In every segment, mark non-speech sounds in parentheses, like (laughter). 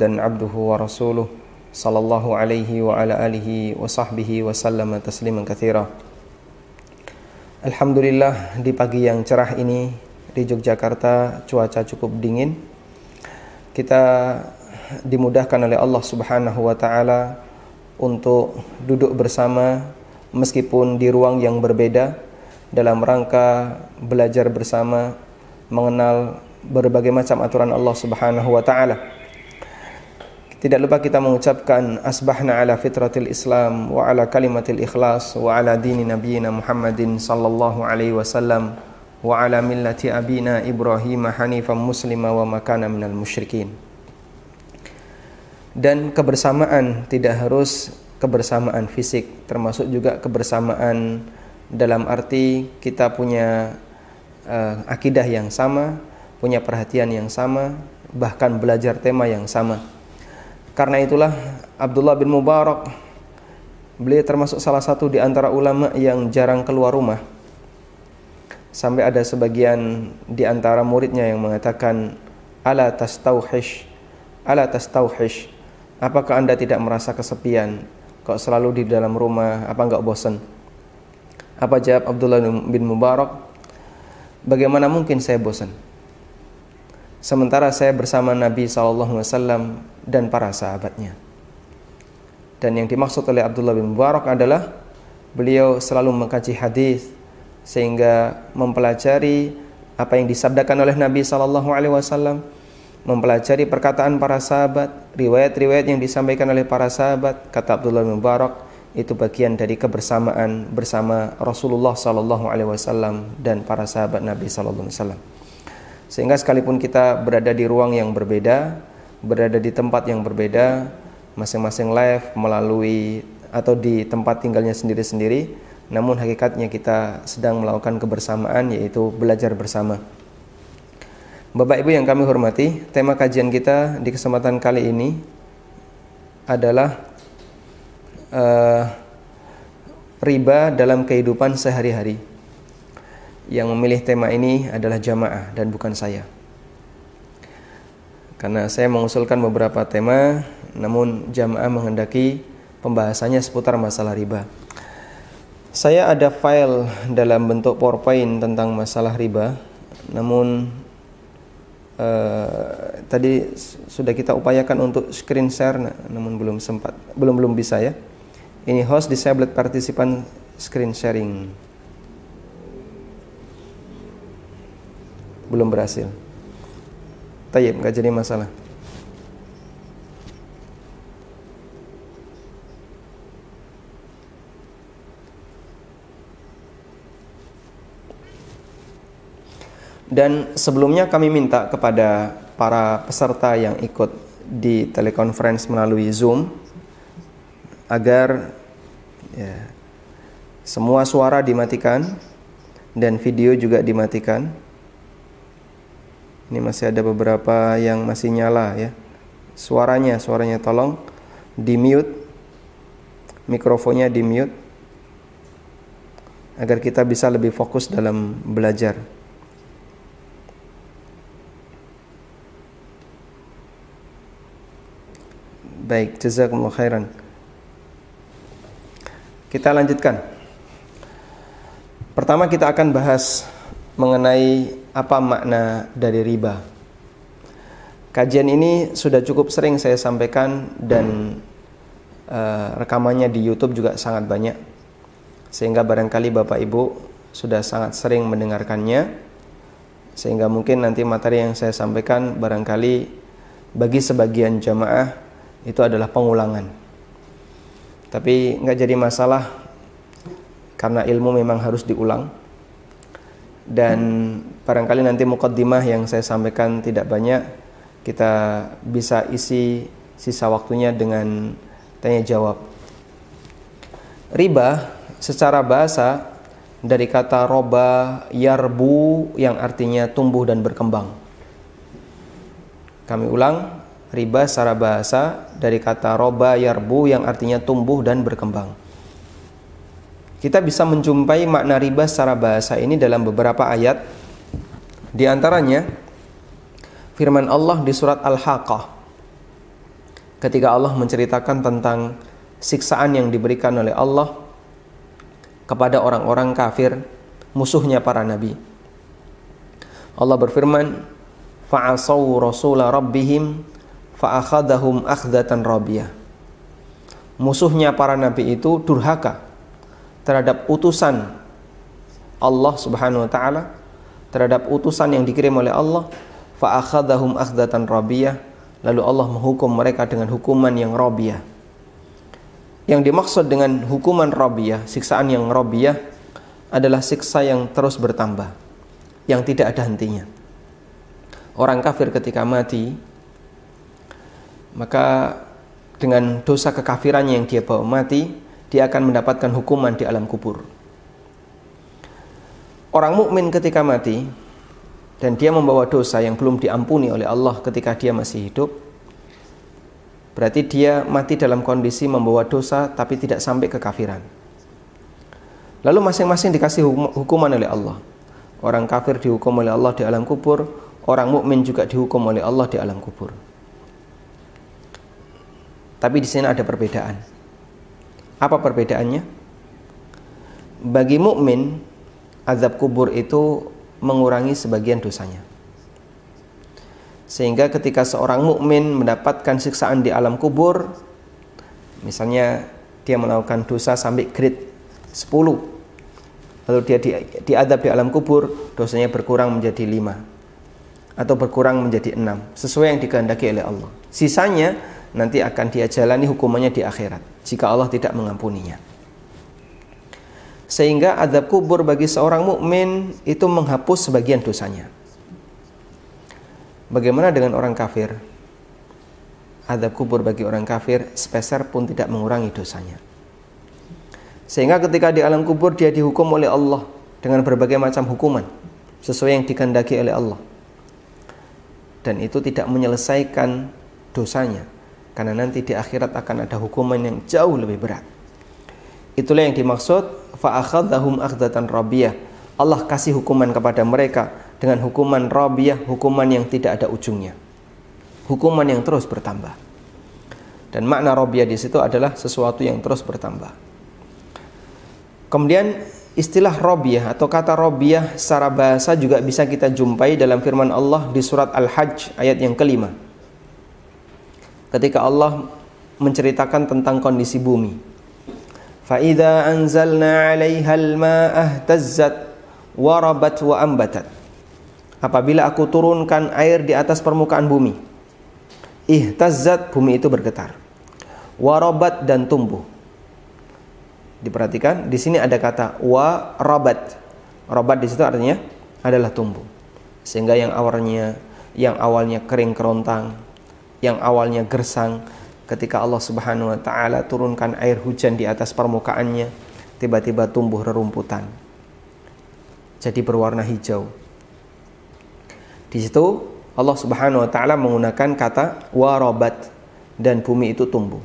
abdan abduhu wa rasuluh sallallahu alaihi wa ala alihi wa sahbihi wa sallama tasliman kathira Alhamdulillah di pagi yang cerah ini di Yogyakarta cuaca cukup dingin kita dimudahkan oleh Allah subhanahu wa ta'ala untuk duduk bersama meskipun di ruang yang berbeda dalam rangka belajar bersama mengenal berbagai macam aturan Allah Subhanahu wa taala. Tidak lupa kita mengucapkan asbahna ala fitratil Islam wa ala kalimatil ikhlas wa ala dini nabiyina Muhammadin sallallahu alaihi wasallam wa ala millati abina Ibrahim hanifan muslima wa makana minal musyrikin. Dan kebersamaan tidak harus kebersamaan fisik, termasuk juga kebersamaan dalam arti kita punya uh, akidah yang sama, punya perhatian yang sama, bahkan belajar tema yang sama karena itulah Abdullah bin Mubarak beliau termasuk salah satu di antara ulama yang jarang keluar rumah. Sampai ada sebagian di antara muridnya yang mengatakan ala tastauhish ala tastauhish apakah Anda tidak merasa kesepian? Kok selalu di dalam rumah? Apa enggak bosan apa jawab Abdullah bin Mubarak? Bagaimana mungkin saya bosan sementara saya bersama Nabi SAW dan para sahabatnya. Dan yang dimaksud oleh Abdullah bin Mubarak adalah beliau selalu mengkaji hadis sehingga mempelajari apa yang disabdakan oleh Nabi SAW, mempelajari perkataan para sahabat, riwayat-riwayat yang disampaikan oleh para sahabat, kata Abdullah bin Mubarak, itu bagian dari kebersamaan bersama Rasulullah SAW dan para sahabat Nabi SAW. Sehingga sekalipun kita berada di ruang yang berbeda, berada di tempat yang berbeda, masing-masing live melalui atau di tempat tinggalnya sendiri-sendiri, namun hakikatnya kita sedang melakukan kebersamaan yaitu belajar bersama. Bapak Ibu yang kami hormati, tema kajian kita di kesempatan kali ini adalah uh, riba dalam kehidupan sehari-hari yang memilih tema ini adalah jamaah dan bukan saya. Karena saya mengusulkan beberapa tema, namun jamaah menghendaki pembahasannya seputar masalah riba. Saya ada file dalam bentuk PowerPoint tentang masalah riba, namun uh, tadi sudah kita upayakan untuk screen share, namun belum sempat, belum belum bisa ya. Ini host disabled participant screen sharing. Belum berhasil. Tayyib, nggak jadi masalah. Dan sebelumnya kami minta kepada para peserta yang ikut di telekonferensi melalui Zoom agar ya, semua suara dimatikan dan video juga dimatikan ini masih ada beberapa yang masih nyala ya. Suaranya, suaranya tolong di mute. Mikrofonnya di mute agar kita bisa lebih fokus dalam belajar. Baik, jazakumullah khairan. Kita lanjutkan. Pertama kita akan bahas mengenai apa makna dari riba. Kajian ini sudah cukup sering saya sampaikan dan uh, rekamannya di YouTube juga sangat banyak. Sehingga barangkali Bapak Ibu sudah sangat sering mendengarkannya. Sehingga mungkin nanti materi yang saya sampaikan barangkali bagi sebagian jamaah itu adalah pengulangan. Tapi nggak jadi masalah karena ilmu memang harus diulang dan barangkali nanti mukaddimah yang saya sampaikan tidak banyak kita bisa isi sisa waktunya dengan tanya jawab. Riba secara bahasa dari kata roba yarbu yang artinya tumbuh dan berkembang. Kami ulang riba secara bahasa dari kata roba yarbu yang artinya tumbuh dan berkembang kita bisa menjumpai makna riba secara bahasa ini dalam beberapa ayat. Di antaranya firman Allah di surat Al-Haqqah. ketika Allah menceritakan tentang siksaan yang diberikan oleh Allah kepada orang-orang kafir, musuhnya para nabi. Allah berfirman, "Fa'asau rasula rabbihim fa'akhadahum akhdatan rabiyah." Musuhnya para nabi itu durhaka terhadap utusan Allah Subhanahu wa taala, terhadap utusan yang dikirim oleh Allah, fa'akhadahum akhdatan rabiyah, lalu Allah menghukum mereka dengan hukuman yang rabiyah. Yang dimaksud dengan hukuman rabiyah, siksaan yang rabiyah adalah siksa yang terus bertambah, yang tidak ada hentinya. Orang kafir ketika mati, maka dengan dosa kekafirannya yang dia bawa mati, dia akan mendapatkan hukuman di alam kubur. Orang mukmin ketika mati dan dia membawa dosa yang belum diampuni oleh Allah ketika dia masih hidup, berarti dia mati dalam kondisi membawa dosa tapi tidak sampai kekafiran. Lalu masing-masing dikasih hukuman oleh Allah. Orang kafir dihukum oleh Allah di alam kubur, orang mukmin juga dihukum oleh Allah di alam kubur. Tapi di sini ada perbedaan. Apa perbedaannya? Bagi mukmin, azab kubur itu mengurangi sebagian dosanya. Sehingga ketika seorang mukmin mendapatkan siksaan di alam kubur, misalnya dia melakukan dosa sampai grade 10, lalu dia di, diadab di alam kubur, dosanya berkurang menjadi 5 atau berkurang menjadi 6, sesuai yang dikehendaki oleh Allah. Sisanya nanti akan dia jalani hukumannya di akhirat jika Allah tidak mengampuninya. Sehingga adab kubur bagi seorang mukmin itu menghapus sebagian dosanya. Bagaimana dengan orang kafir? Adab kubur bagi orang kafir sepeser pun tidak mengurangi dosanya. Sehingga ketika di alam kubur dia dihukum oleh Allah dengan berbagai macam hukuman sesuai yang dikehendaki oleh Allah. Dan itu tidak menyelesaikan dosanya karena nanti di akhirat akan ada hukuman yang jauh lebih berat. Itulah yang dimaksud fa'akhadhahum akhdatan rabiyah. Allah kasih hukuman kepada mereka dengan hukuman rabiyah, hukuman yang tidak ada ujungnya. Hukuman yang terus bertambah. Dan makna rabiyah di situ adalah sesuatu yang terus bertambah. Kemudian istilah robiyah atau kata robiyah secara bahasa juga bisa kita jumpai dalam firman Allah di surat Al-Hajj ayat yang kelima ketika Allah menceritakan tentang kondisi bumi. Fa'idha anzalna 'alaiha al-ma'a ihtazzat wa rabat wa ambatat. Apabila aku turunkan air di atas permukaan bumi, ihtazzat bumi itu bergetar. Warabat dan tumbuh. Diperhatikan, di sini ada kata wa rabat. Rabat di situ artinya adalah tumbuh. Sehingga yang awalnya yang awalnya kering kerontang, yang awalnya gersang ketika Allah Subhanahu wa taala turunkan air hujan di atas permukaannya tiba-tiba tumbuh rerumputan jadi berwarna hijau. Di situ Allah Subhanahu wa taala menggunakan kata warabat dan bumi itu tumbuh.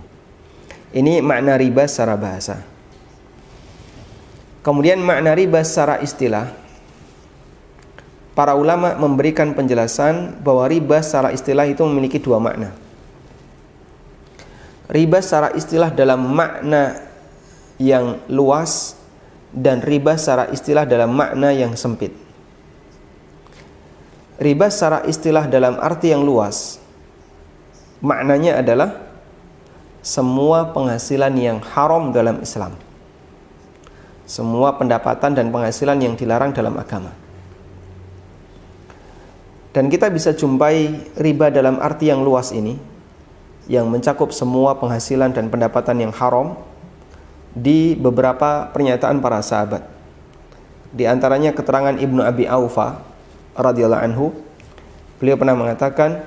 Ini makna riba secara bahasa. Kemudian makna riba secara istilah para ulama memberikan penjelasan bahwa riba secara istilah itu memiliki dua makna. Riba secara istilah dalam makna yang luas dan riba secara istilah dalam makna yang sempit. Riba secara istilah dalam arti yang luas maknanya adalah semua penghasilan yang haram dalam Islam. Semua pendapatan dan penghasilan yang dilarang dalam agama dan kita bisa jumpai riba dalam arti yang luas ini yang mencakup semua penghasilan dan pendapatan yang haram di beberapa pernyataan para sahabat. Di antaranya keterangan Ibnu Abi Aufa radhiyallahu anhu, beliau pernah mengatakan,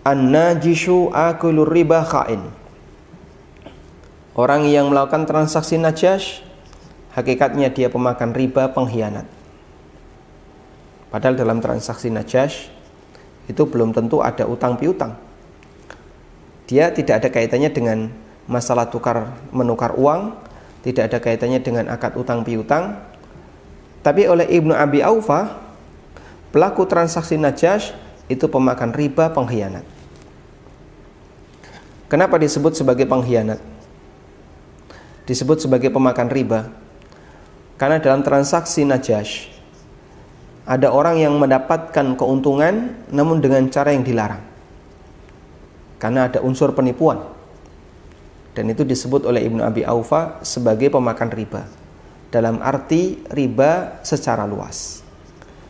"An-najishu akulur riba khain." Orang yang melakukan transaksi najas hakikatnya dia pemakan riba pengkhianat. Padahal dalam transaksi najas itu belum tentu ada utang piutang. Dia tidak ada kaitannya dengan masalah tukar menukar uang, tidak ada kaitannya dengan akad utang piutang. Tapi oleh Ibnu Abi Aufa, pelaku transaksi najas itu pemakan riba pengkhianat. Kenapa disebut sebagai pengkhianat? Disebut sebagai pemakan riba. Karena dalam transaksi najash ada orang yang mendapatkan keuntungan namun dengan cara yang dilarang. Karena ada unsur penipuan. Dan itu disebut oleh Ibnu Abi Aufa sebagai pemakan riba. Dalam arti riba secara luas.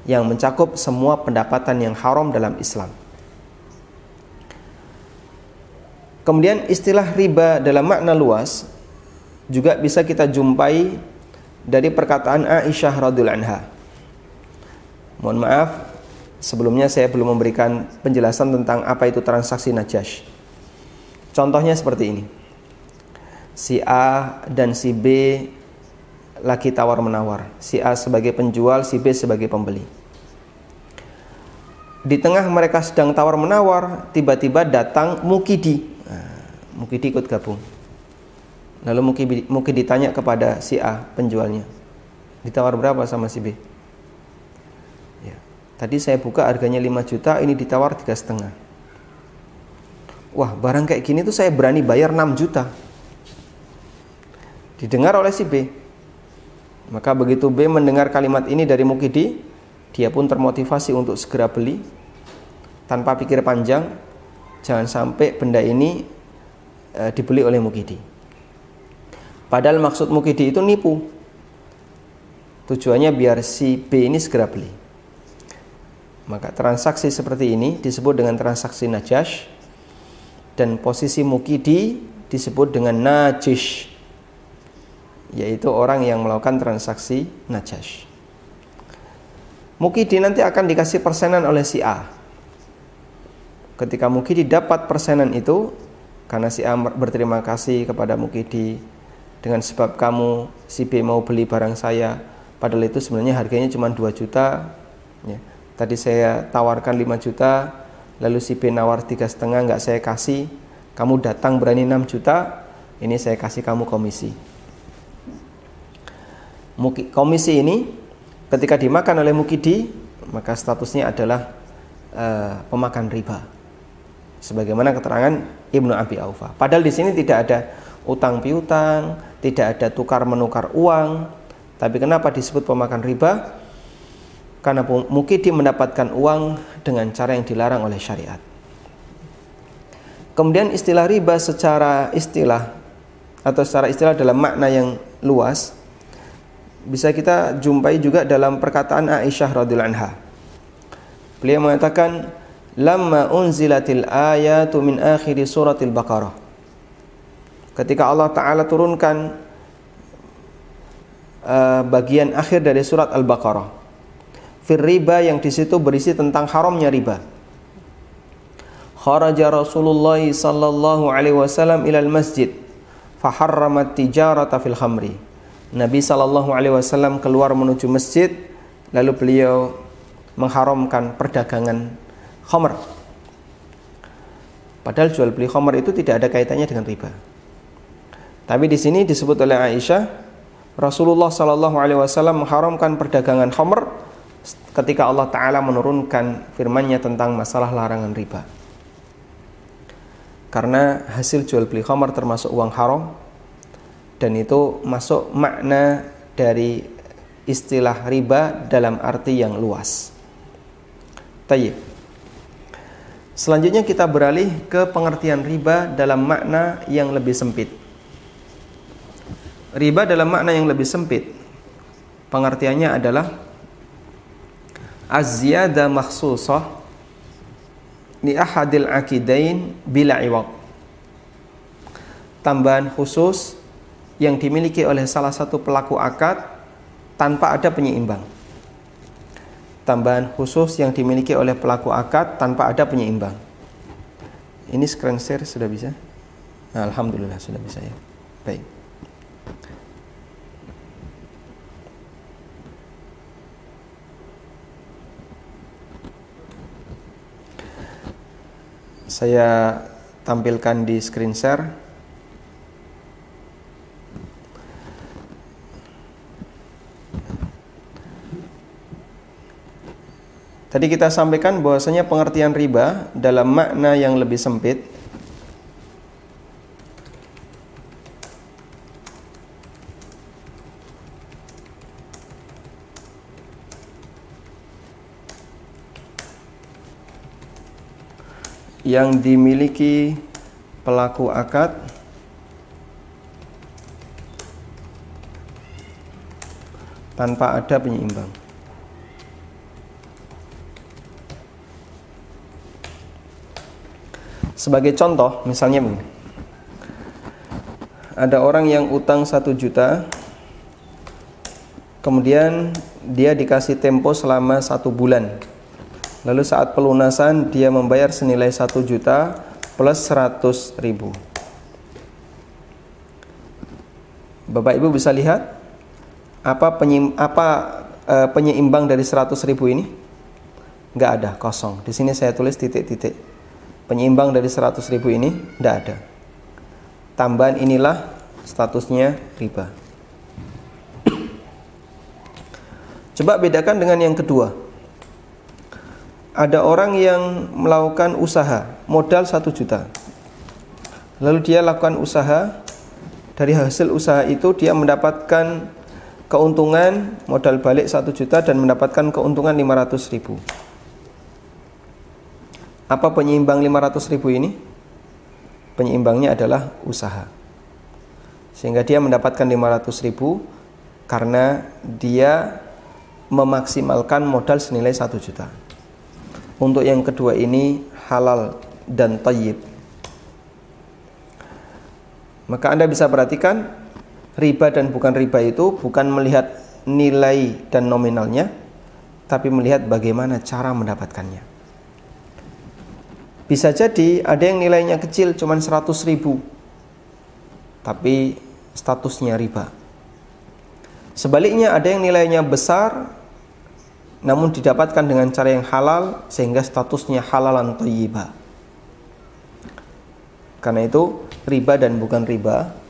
Yang mencakup semua pendapatan yang haram dalam Islam. Kemudian istilah riba dalam makna luas juga bisa kita jumpai dari perkataan Aisyah radhiyallahu anha. Mohon maaf, sebelumnya saya belum memberikan penjelasan tentang apa itu transaksi najash. Contohnya seperti ini. Si A dan si B lagi tawar-menawar. Si A sebagai penjual, si B sebagai pembeli. Di tengah mereka sedang tawar-menawar, tiba-tiba datang Mukidi Mukidi ikut gabung. Lalu Mukidi, Mukidi ditanya kepada si A penjualnya, ditawar berapa sama si B? Tadi saya buka harganya 5 juta, ini ditawar tiga setengah. Wah, barang kayak gini tuh saya berani bayar 6 juta. Didengar oleh si B. Maka begitu B mendengar kalimat ini dari Mukidi, dia pun termotivasi untuk segera beli tanpa pikir panjang. Jangan sampai benda ini e, dibeli oleh Mukidi. Padahal maksud Mukidi itu nipu. Tujuannya biar si B ini segera beli. Maka transaksi seperti ini disebut dengan transaksi najash dan posisi Mukidi disebut dengan najish yaitu orang yang melakukan transaksi najash. Mukidi nanti akan dikasih persenan oleh si A. Ketika Mukidi dapat persenan itu, karena si A berterima kasih kepada Mukidi dengan sebab kamu si B mau beli barang saya padahal itu sebenarnya harganya cuma 2 juta ya. Tadi saya tawarkan 5 juta lalu si B nawar tiga setengah nggak saya kasih kamu datang berani 6 juta ini saya kasih kamu komisi komisi ini ketika dimakan oleh Mukidi maka statusnya adalah uh, pemakan riba sebagaimana keterangan Ibnu Abi Aufa. Padahal di sini tidak ada utang piutang, tidak ada tukar menukar uang. Tapi kenapa disebut pemakan riba? Karena Mukidi mendapatkan uang dengan cara yang dilarang oleh syariat. Kemudian istilah riba secara istilah atau secara istilah dalam makna yang luas bisa kita jumpai juga dalam perkataan Aisyah radhiyallahu anha. Beliau mengatakan lamma unzilatil ayatu min akhiri suratil Baqarah. Ketika Allah Ta'ala turunkan uh, bagian akhir dari surat Al-Baqarah. Fir riba yang di situ berisi tentang haramnya riba. Kharaja Rasulullah sallallahu alaihi wasallam ilal masjid faharramat tijarata fil khamri. Nabi sallallahu alaihi wasallam keluar menuju masjid lalu beliau mengharamkan perdagangan khomer. Padahal jual beli khomer itu tidak ada kaitannya dengan riba. Tapi di sini disebut oleh Aisyah, Rasulullah Shallallahu Alaihi Wasallam mengharamkan perdagangan khomer ketika Allah Taala menurunkan firman-Nya tentang masalah larangan riba. Karena hasil jual beli khomer termasuk uang haram dan itu masuk makna dari istilah riba dalam arti yang luas. Tayyib. Selanjutnya kita beralih ke pengertian riba dalam makna yang lebih sempit. Riba dalam makna yang lebih sempit pengertiannya adalah az-ziyada makhsusah li ahadil akidain bila iwaq. Tambahan khusus yang dimiliki oleh salah satu pelaku akad tanpa ada penyeimbang tambahan khusus yang dimiliki oleh pelaku akad tanpa ada penyeimbang. Ini screen share sudah bisa? Alhamdulillah sudah bisa ya. Baik. Saya tampilkan di screen share. Tadi kita sampaikan bahwasanya pengertian riba dalam makna yang lebih sempit yang dimiliki pelaku akad tanpa ada penyeimbang. Sebagai contoh, misalnya begini. Ada orang yang utang satu juta, kemudian dia dikasih tempo selama satu bulan. Lalu saat pelunasan dia membayar senilai satu juta plus seratus ribu. Bapak Ibu bisa lihat apa penyim, apa e, penyeimbang dari 100 ribu ini? Nggak ada, kosong. Di sini saya tulis titik-titik. Penyeimbang dari 100 ribu ini nggak ada. Tambahan inilah statusnya riba. Coba bedakan dengan yang kedua. Ada orang yang melakukan usaha modal 1 juta. Lalu dia lakukan usaha dari hasil usaha itu dia mendapatkan keuntungan modal balik 1 juta dan mendapatkan keuntungan 500 ribu apa penyeimbang 500 ribu ini? penyeimbangnya adalah usaha sehingga dia mendapatkan 500 ribu karena dia memaksimalkan modal senilai 1 juta untuk yang kedua ini halal dan tayyib. Maka anda bisa perhatikan riba dan bukan riba itu bukan melihat nilai dan nominalnya tapi melihat bagaimana cara mendapatkannya. Bisa jadi ada yang nilainya kecil cuma 100 ribu tapi statusnya riba. Sebaliknya ada yang nilainya besar namun didapatkan dengan cara yang halal sehingga statusnya halalan thayyibah karena itu riba dan bukan riba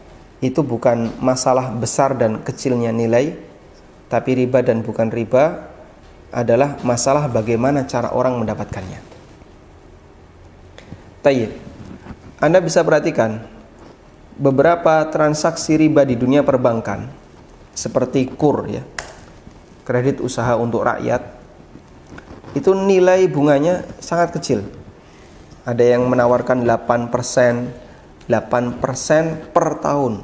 itu bukan masalah besar dan kecilnya nilai, tapi riba dan bukan riba adalah masalah bagaimana cara orang mendapatkannya. Tayyib. Anda bisa perhatikan beberapa transaksi riba di dunia perbankan seperti kur ya. Kredit usaha untuk rakyat itu nilai bunganya sangat kecil. Ada yang menawarkan 8%, 8% per tahun.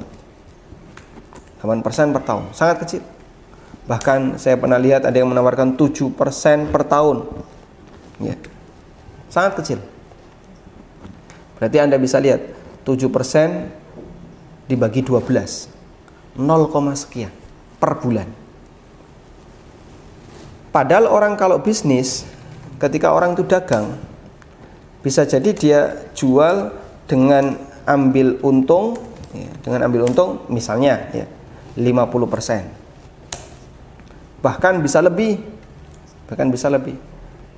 8% per tahun sangat kecil. Bahkan saya pernah lihat ada yang menawarkan 7% per tahun. Ya sangat kecil. Berarti anda bisa lihat 7% dibagi 12 0, sekian per bulan padahal orang kalau bisnis ketika orang itu dagang bisa jadi dia jual dengan ambil untung ya, dengan ambil untung misalnya ya 50% bahkan bisa lebih bahkan bisa lebih.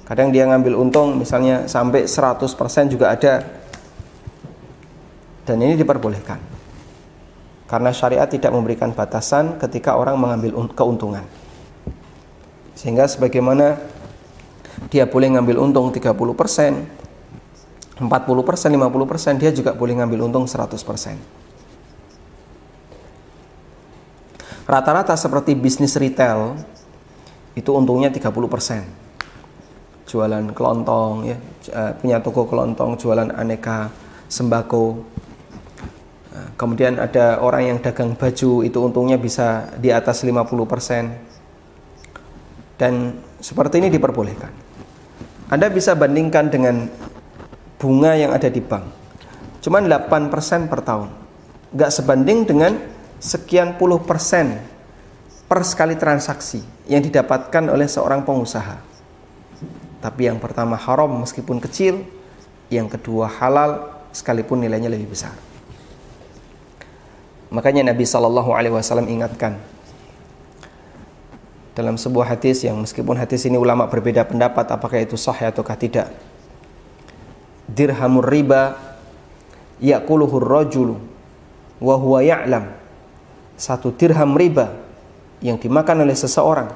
Kadang dia ngambil untung misalnya sampai 100% juga ada. Dan ini diperbolehkan. Karena syariat tidak memberikan batasan ketika orang mengambil keuntungan sehingga sebagaimana dia boleh ngambil untung 30% 40%, 50% dia juga boleh ngambil untung 100%. Rata-rata seperti bisnis retail itu untungnya 30%. Jualan kelontong ya, eh, punya toko kelontong, jualan aneka sembako. Kemudian ada orang yang dagang baju itu untungnya bisa di atas 50%. Dan seperti ini diperbolehkan. Anda bisa bandingkan dengan bunga yang ada di bank. Cuman 8% per tahun. Gak sebanding dengan sekian puluh persen per sekali transaksi yang didapatkan oleh seorang pengusaha. Tapi yang pertama haram meskipun kecil, yang kedua halal sekalipun nilainya lebih besar. Makanya Nabi Shallallahu Alaihi Wasallam ingatkan dalam sebuah hadis yang meskipun hadis ini ulama berbeda pendapat apakah itu sahih ataukah tidak. Dirhamur riba yakuluhur rajulu wa huwa ya'lam. Satu dirham riba yang dimakan oleh seseorang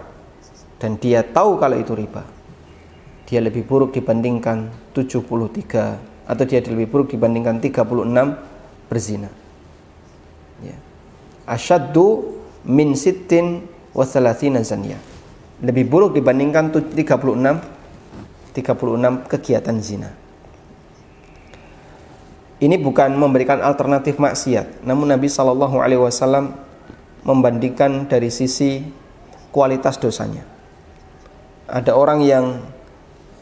dan dia tahu kalau itu riba dia lebih buruk dibandingkan 73 atau dia lebih buruk dibandingkan 36 berzina. Ya. asyaddu min sittin wa zaniya lebih buruk dibandingkan 36 36 kegiatan zina Ini bukan memberikan alternatif maksiat, namun Nabi Shallallahu Alaihi Wasallam membandingkan dari sisi kualitas dosanya. Ada orang yang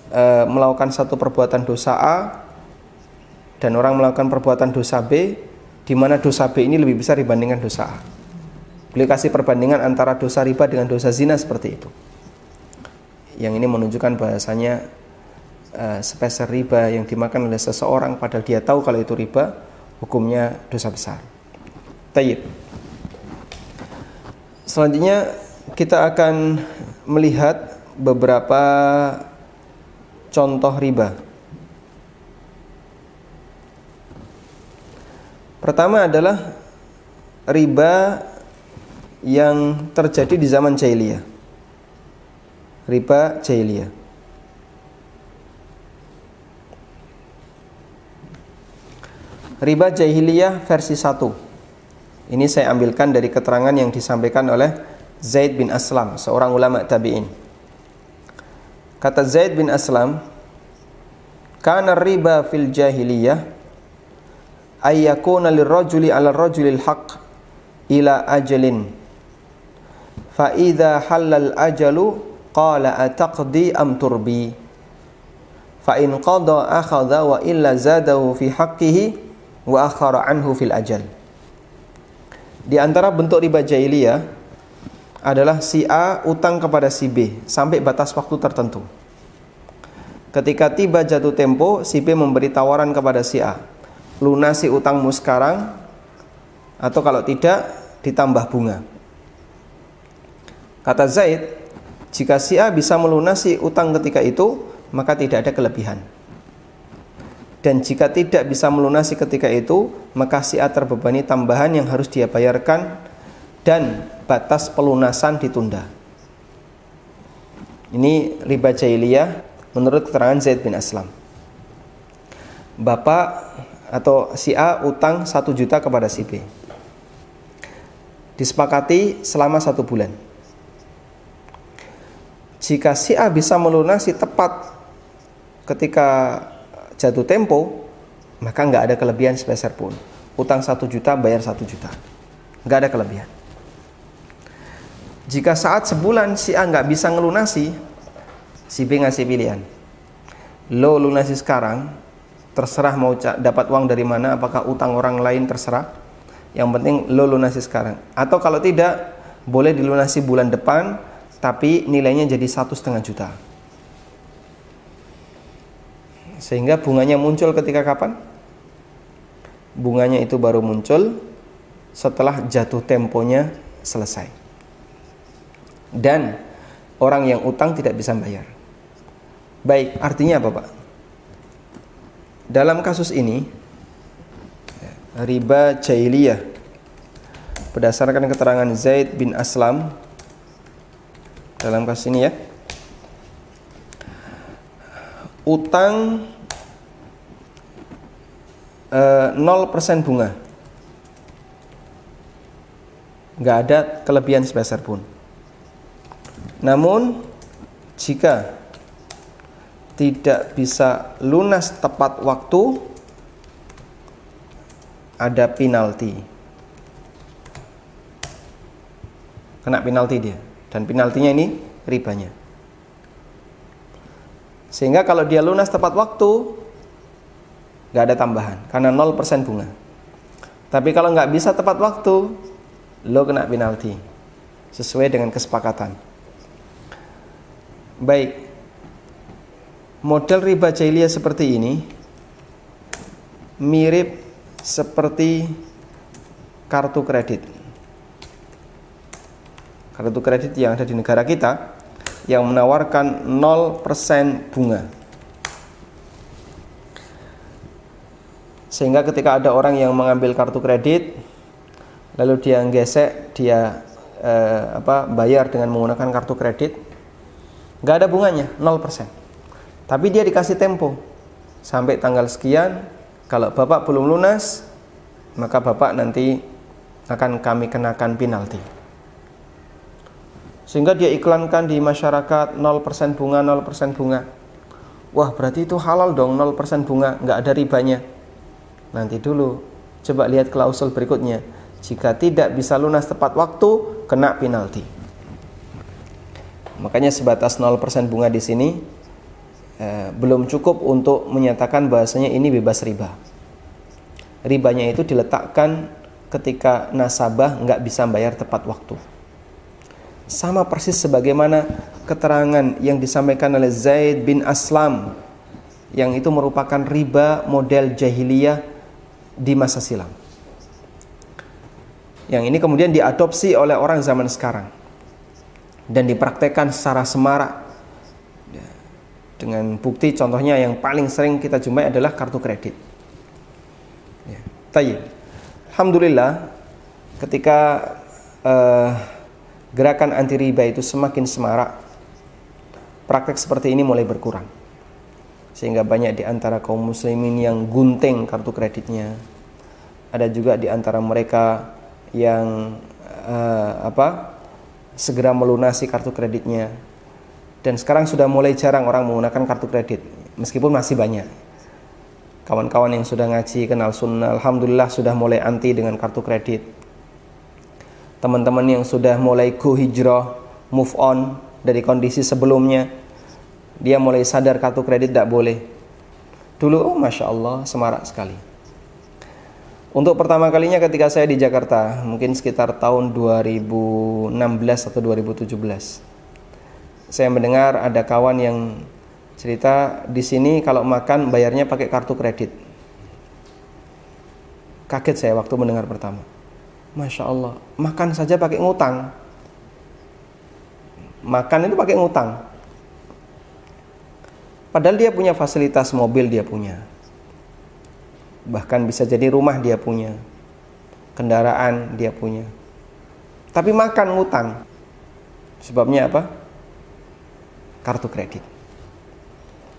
e, melakukan satu perbuatan dosa A dan orang melakukan perbuatan dosa B, di mana dosa B ini lebih besar dibandingkan dosa A. Beliau kasih perbandingan antara dosa riba dengan dosa zina seperti itu. Yang ini menunjukkan bahasanya uh, sepeser riba yang dimakan oleh seseorang padahal dia tahu kalau itu riba hukumnya dosa besar. Tayyib. Selanjutnya kita akan melihat beberapa contoh riba. Pertama adalah riba yang terjadi di zaman jahiliyah. Riba jahiliyah. Riba jahiliyah versi 1. Ini saya ambilkan dari keterangan yang disampaikan oleh Zaid bin Aslam, seorang ulama tabi'in. Kata Zaid bin Aslam, "Kana riba fil jahiliyah ay yakuna lirrajuli 'ala rajulil haqq ila ajalin. Fa idza halal ajalu qala ataqdi am turbi." Fa in qada akhadha wa illa zadahu fi haqqihi wa akhara anhu fil ajal. Di antara bentuk riba jahiliyah adalah si A utang kepada si B sampai batas waktu tertentu. Ketika tiba jatuh tempo, si B memberi tawaran kepada si A, lunasi utangmu sekarang atau kalau tidak ditambah bunga. Kata Zaid, jika si A bisa melunasi utang ketika itu, maka tidak ada kelebihan. Dan jika tidak bisa melunasi ketika itu maka si A terbebani tambahan yang harus dia bayarkan dan batas pelunasan ditunda. Ini riba jahiliyah menurut keterangan Zaid bin Aslam. Bapak atau si A utang satu juta kepada si B. Disepakati selama satu bulan jika si A bisa melunasi tepat ketika jatuh tempo maka nggak ada kelebihan sepeser pun. Utang satu juta bayar satu juta. Nggak ada kelebihan. Jika saat sebulan si A nggak bisa ngelunasi si B ngasih pilihan. Lo lunasi sekarang terserah mau dapat uang dari mana apakah utang orang lain terserah. Yang penting lo lunasi sekarang. Atau kalau tidak boleh dilunasi bulan depan tapi nilainya jadi satu setengah juta sehingga bunganya muncul ketika kapan? Bunganya itu baru muncul setelah jatuh temponya selesai. Dan orang yang utang tidak bisa bayar. Baik, artinya apa, Pak? Dalam kasus ini riba jahiliyah berdasarkan keterangan Zaid bin Aslam dalam kasus ini ya. Utang 0% eh, bunga. Nggak ada kelebihan sebesar pun. Namun jika tidak bisa lunas tepat waktu ada penalti. Kena penalti dia dan penaltinya ini ribanya. Sehingga kalau dia lunas tepat waktu nggak ada tambahan karena 0% bunga. Tapi kalau nggak bisa tepat waktu lo kena penalti sesuai dengan kesepakatan. Baik. Model riba jahiliyah seperti ini mirip seperti kartu kredit kartu kredit yang ada di negara kita yang menawarkan 0% bunga. Sehingga ketika ada orang yang mengambil kartu kredit lalu dia gesek dia eh, apa bayar dengan menggunakan kartu kredit nggak ada bunganya 0% tapi dia dikasih tempo. Sampai tanggal sekian kalau bapak belum lunas maka bapak nanti akan kami kenakan penalti sehingga dia iklankan di masyarakat 0% bunga 0% bunga wah berarti itu halal dong 0% bunga nggak ada ribanya Nanti dulu. Coba lihat klausul berikutnya. Jika tidak bisa lunas tepat waktu, kena penalti. Makanya sebatas 0% bunga di sini eh, belum cukup untuk menyatakan bahasanya ini bebas riba. Ribanya itu diletakkan ketika nasabah nggak bisa bayar tepat waktu. Sama persis sebagaimana keterangan yang disampaikan oleh Zaid bin Aslam yang itu merupakan riba model jahiliyah di masa silam. Yang ini kemudian diadopsi oleh orang zaman sekarang dan dipraktekkan secara semarak ya, dengan bukti contohnya yang paling sering kita jumpai adalah kartu kredit. Ya. Alhamdulillah ketika uh, gerakan anti riba itu semakin semarak, praktek seperti ini mulai berkurang. Sehingga banyak di antara kaum muslimin yang gunting kartu kreditnya. Ada juga di antara mereka yang uh, apa? segera melunasi kartu kreditnya. Dan sekarang sudah mulai jarang orang menggunakan kartu kredit, meskipun masih banyak kawan-kawan yang sudah ngaji kenal sunnah alhamdulillah sudah mulai anti dengan kartu kredit teman-teman yang sudah mulai go hijrah move on dari kondisi sebelumnya dia mulai sadar kartu kredit tidak boleh dulu oh masya Allah semarak sekali untuk pertama kalinya ketika saya di Jakarta mungkin sekitar tahun 2016 atau 2017 saya mendengar ada kawan yang cerita di sini kalau makan bayarnya pakai kartu kredit. Kaget saya waktu mendengar pertama. Masya Allah, makan saja pakai ngutang. Makan itu pakai ngutang. Padahal dia punya fasilitas mobil dia punya. Bahkan bisa jadi rumah dia punya. Kendaraan dia punya. Tapi makan ngutang. Sebabnya apa? Kartu kredit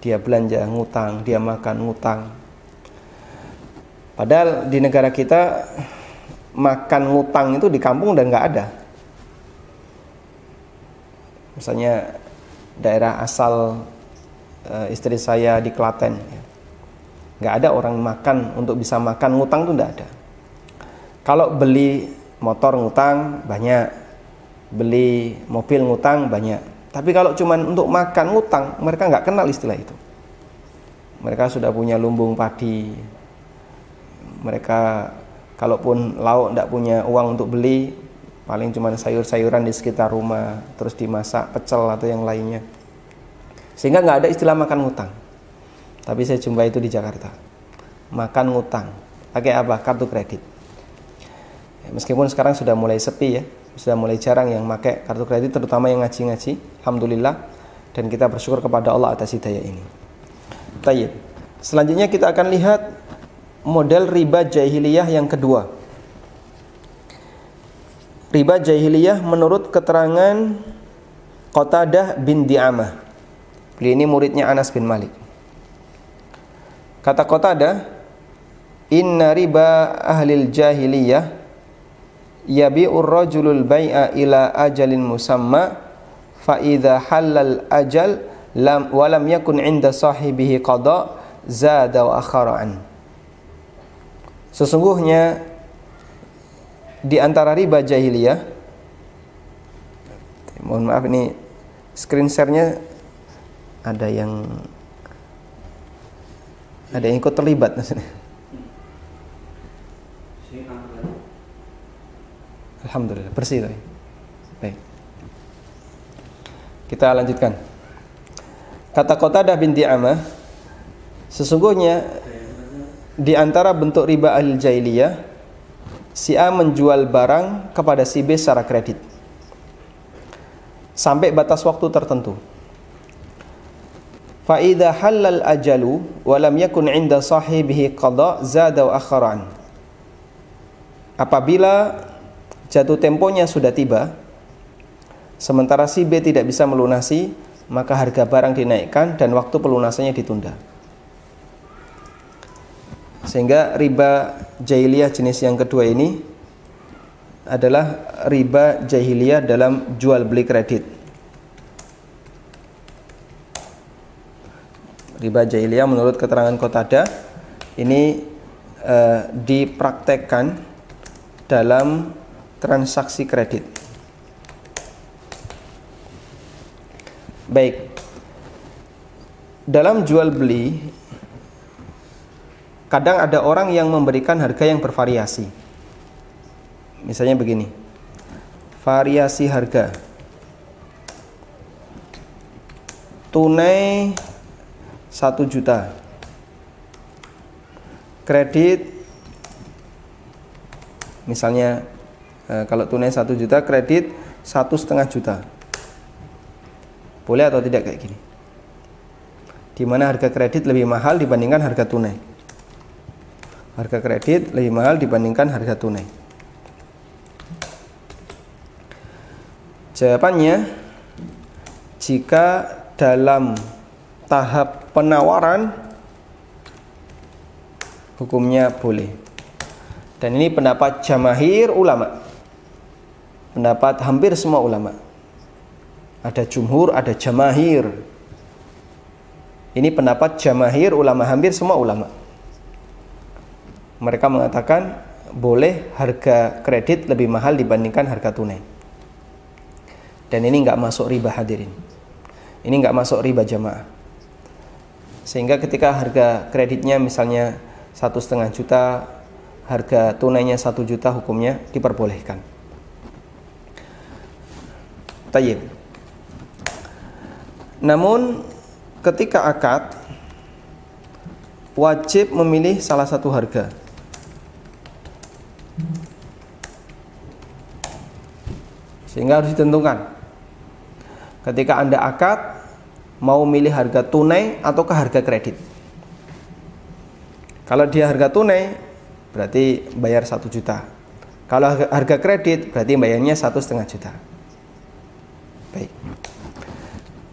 dia belanja ngutang, dia makan ngutang. Padahal di negara kita makan ngutang itu di kampung udah nggak ada. Misalnya daerah asal e, istri saya di Klaten, ya. nggak ada orang makan untuk bisa makan ngutang itu nggak ada. Kalau beli motor ngutang banyak, beli mobil ngutang banyak tapi kalau cuma untuk makan ngutang, mereka nggak kenal istilah itu. Mereka sudah punya lumbung padi. Mereka kalaupun lauk tidak punya uang untuk beli, paling cuma sayur-sayuran di sekitar rumah, terus dimasak pecel atau yang lainnya. Sehingga nggak ada istilah makan ngutang. Tapi saya jumpa itu di Jakarta. Makan ngutang. Pakai apa? Kartu kredit. Meskipun sekarang sudah mulai sepi ya, sudah mulai jarang yang pakai kartu kredit terutama yang ngaji-ngaji alhamdulillah dan kita bersyukur kepada Allah atas hidayah ini Tayyib. selanjutnya kita akan lihat model riba jahiliyah yang kedua. Riba jahiliyah menurut keterangan Qatadah bin Di'amah. Beliau ini muridnya Anas bin Malik. Kata Qatadah inna riba ahlil jahiliyah yabi'ur rajulul bai'a ila ajalin musamma fa idza halal ajal lam wa lam yakun 'inda sahibihi qada zada wa akhara Sesungguhnya di antara riba jahiliyah mohon maaf ini screen share-nya ada yang ada yang ikut terlibat Alhamdulillah bersih tadi. Baik. Kita lanjutkan. Kata Qatadah binti Amah, sesungguhnya di antara bentuk riba al jahiliyah, si A menjual barang kepada si B secara kredit sampai batas waktu tertentu. Faida halal ajalu walam yakun inda sahibihi qada zada wa akharan. Apabila jatuh temponya sudah tiba, sementara si B tidak bisa melunasi, maka harga barang dinaikkan dan waktu pelunasannya ditunda. Sehingga riba jahiliyah jenis yang kedua ini adalah riba jahiliyah dalam jual beli kredit. Riba jahiliyah menurut keterangan Kotada ini uh, dipraktekkan dalam transaksi kredit. Baik. Dalam jual beli kadang ada orang yang memberikan harga yang bervariasi. Misalnya begini. Variasi harga. Tunai 1 juta. Kredit misalnya eh, kalau tunai 1 juta, kredit satu setengah juta. Boleh atau tidak kayak gini? Di mana harga kredit lebih mahal dibandingkan harga tunai. Harga kredit lebih mahal dibandingkan harga tunai. Jawabannya, jika dalam tahap penawaran hukumnya boleh. Dan ini pendapat jamahir ulama. Pendapat hampir semua ulama ada jumhur, ada jamahir. Ini pendapat jamahir ulama hampir semua ulama. Mereka mengatakan boleh harga kredit lebih mahal dibandingkan harga tunai. Dan ini nggak masuk riba hadirin. Ini nggak masuk riba jamaah. Sehingga ketika harga kreditnya misalnya satu setengah juta, harga tunainya satu juta hukumnya diperbolehkan. Tayyib. Namun ketika akad wajib memilih salah satu harga. Sehingga harus ditentukan. Ketika Anda akad mau milih harga tunai ataukah harga kredit. Kalau dia harga tunai berarti bayar satu juta. Kalau harga kredit berarti bayarnya satu setengah juta. Baik.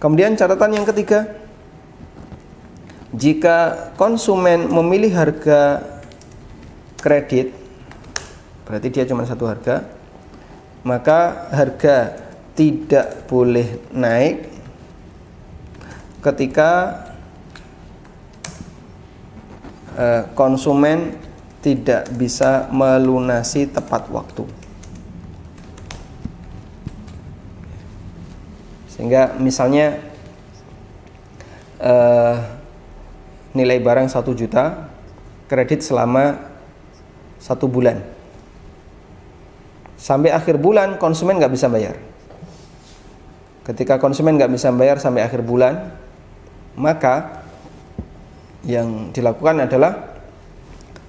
Kemudian catatan yang ketiga, jika konsumen memilih harga kredit, berarti dia cuma satu harga, maka harga tidak boleh naik ketika eh, konsumen tidak bisa melunasi tepat waktu. sehingga misalnya uh, nilai barang satu juta kredit selama satu bulan sampai akhir bulan konsumen nggak bisa bayar. Ketika konsumen nggak bisa bayar sampai akhir bulan maka yang dilakukan adalah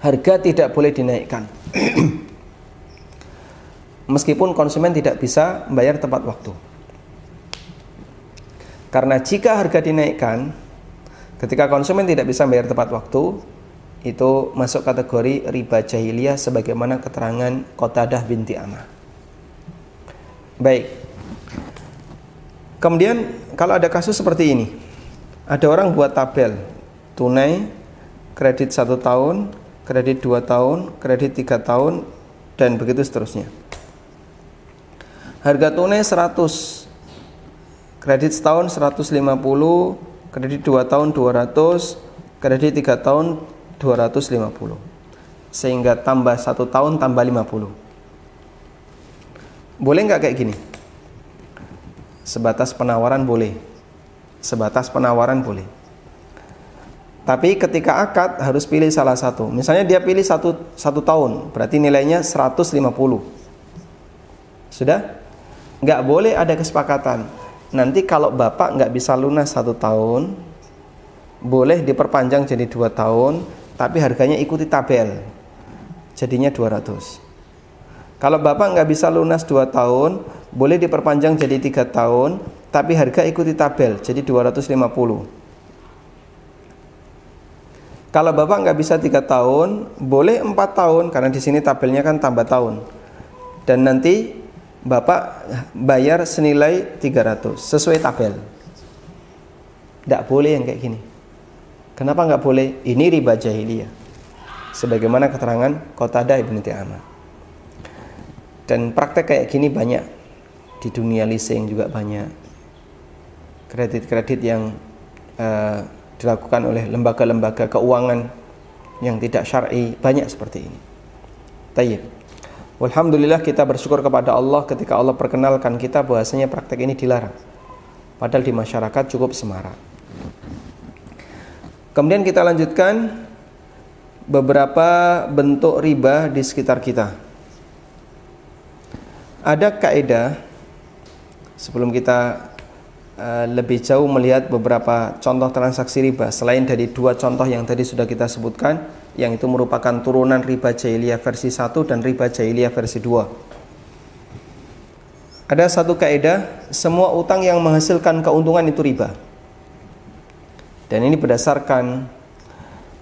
harga tidak boleh dinaikkan. (clears throat) Meskipun konsumen tidak bisa bayar tepat waktu. Karena jika harga dinaikkan, ketika konsumen tidak bisa bayar tepat waktu, itu masuk kategori riba jahiliyah sebagaimana keterangan Qatadah binti Amah. Baik. Kemudian kalau ada kasus seperti ini, ada orang buat tabel tunai, kredit satu tahun, kredit dua tahun, kredit tiga tahun, dan begitu seterusnya. Harga tunai 100 kredit setahun 150 kredit 2 tahun 200 kredit 3 tahun 250 sehingga tambah satu tahun tambah 50 boleh nggak kayak gini? Sebatas penawaran boleh. Sebatas penawaran boleh. Tapi ketika akad harus pilih salah satu. Misalnya dia pilih satu, satu tahun berarti nilainya 150 sudah? Nggak boleh ada kesepakatan. Nanti kalau bapak nggak bisa lunas satu tahun boleh diperpanjang jadi dua tahun tapi harganya ikuti tabel jadinya 200 kalau bapak nggak bisa lunas dua tahun boleh diperpanjang jadi tiga tahun tapi harga ikuti tabel jadi 250 kalau bapak nggak bisa tiga tahun boleh empat tahun karena di sini tabelnya kan tambah tahun dan nanti Bapak bayar senilai 300 sesuai tabel. Tidak boleh yang kayak gini. Kenapa nggak boleh? Ini riba jahiliyah. Sebagaimana keterangan Qatadah Ibnu Ti'amah. Dan praktek kayak gini banyak di dunia leasing juga banyak. Kredit-kredit yang uh, dilakukan oleh lembaga-lembaga keuangan yang tidak syar'i banyak seperti ini. Tayyib. Alhamdulillah kita bersyukur kepada Allah ketika Allah perkenalkan kita bahwasanya praktek ini dilarang. Padahal di masyarakat cukup semarak. Kemudian kita lanjutkan beberapa bentuk riba di sekitar kita. Ada kaidah sebelum kita uh, lebih jauh melihat beberapa contoh transaksi riba selain dari dua contoh yang tadi sudah kita sebutkan yang itu merupakan turunan riba jahiliyah versi 1 dan riba jahiliyah versi 2. Ada satu kaidah, semua utang yang menghasilkan keuntungan itu riba. Dan ini berdasarkan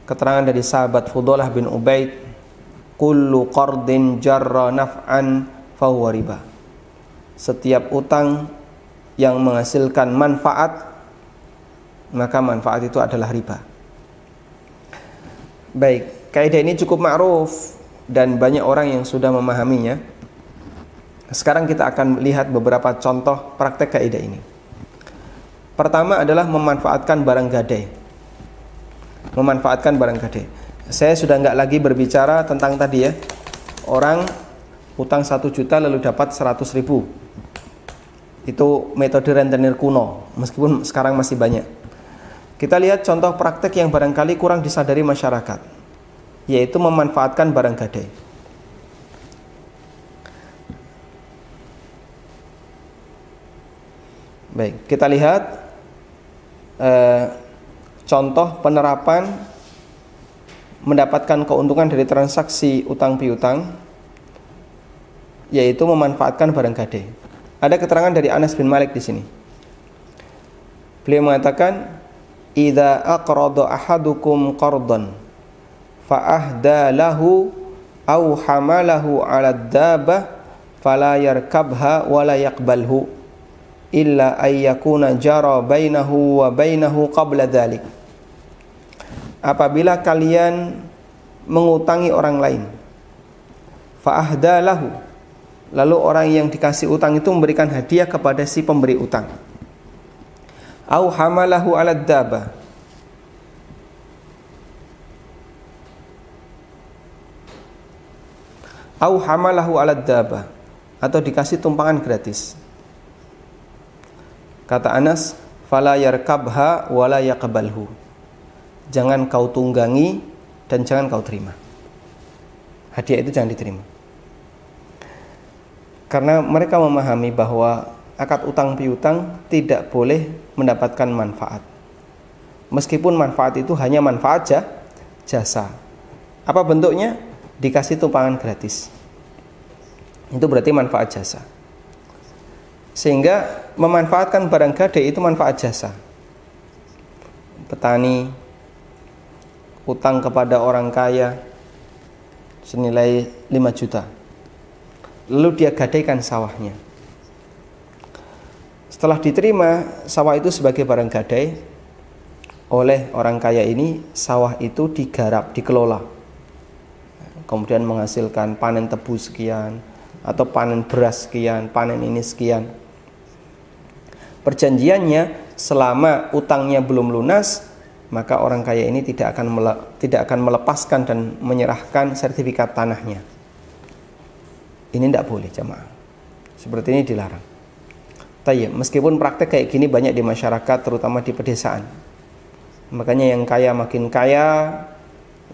keterangan dari sahabat Fudalah bin Ubaid, kullu qardin jarra naf'an fahuwa riba. Setiap utang yang menghasilkan manfaat maka manfaat itu adalah riba. Baik, kaidah ini cukup ma'ruf dan banyak orang yang sudah memahaminya. Sekarang kita akan lihat beberapa contoh praktek kaidah ini. Pertama adalah memanfaatkan barang gadai. Memanfaatkan barang gadai. Saya sudah nggak lagi berbicara tentang tadi ya. Orang utang satu juta lalu dapat seratus ribu itu metode rentenir kuno meskipun sekarang masih banyak kita lihat contoh praktek yang barangkali kurang disadari masyarakat yaitu memanfaatkan barang gadai baik kita lihat eh, contoh penerapan mendapatkan keuntungan dari transaksi utang piutang yaitu memanfaatkan barang gadai. Ada keterangan dari Anas bin Malik di sini. Beliau mengatakan, "Idza aqrada ahadukum qardan fa ahda lahu aw hamalahu 'ala dabah fala yarkabha wa la yaqbalhu illa ay yakuna jara bainahu wa bainahu qabla dhalik." Apabila kalian mengutangi orang lain, fa ahda lahu Lalu orang yang dikasih utang itu memberikan hadiah kepada si pemberi utang. Au hamalahu ala daba. Au hamalahu ala daba atau dikasih tumpangan gratis. Kata Anas, fala yarkabha wala yaqbalhu. Jangan kau tunggangi dan jangan kau terima. Hadiah itu jangan diterima karena mereka memahami bahwa akad utang piutang tidak boleh mendapatkan manfaat. Meskipun manfaat itu hanya manfaat aja, jasa. Apa bentuknya? Dikasih tumpangan gratis. Itu berarti manfaat jasa. Sehingga memanfaatkan barang gadai itu manfaat jasa. Petani utang kepada orang kaya senilai 5 juta lalu dia gadaikan sawahnya. Setelah diterima sawah itu sebagai barang gadai oleh orang kaya ini, sawah itu digarap, dikelola. Kemudian menghasilkan panen tebu sekian atau panen beras sekian, panen ini sekian. Perjanjiannya selama utangnya belum lunas, maka orang kaya ini tidak akan tidak akan melepaskan dan menyerahkan sertifikat tanahnya. Ini tidak boleh jamaah. Seperti ini dilarang. Tayyib, meskipun praktek kayak gini banyak di masyarakat terutama di pedesaan. Makanya yang kaya makin kaya,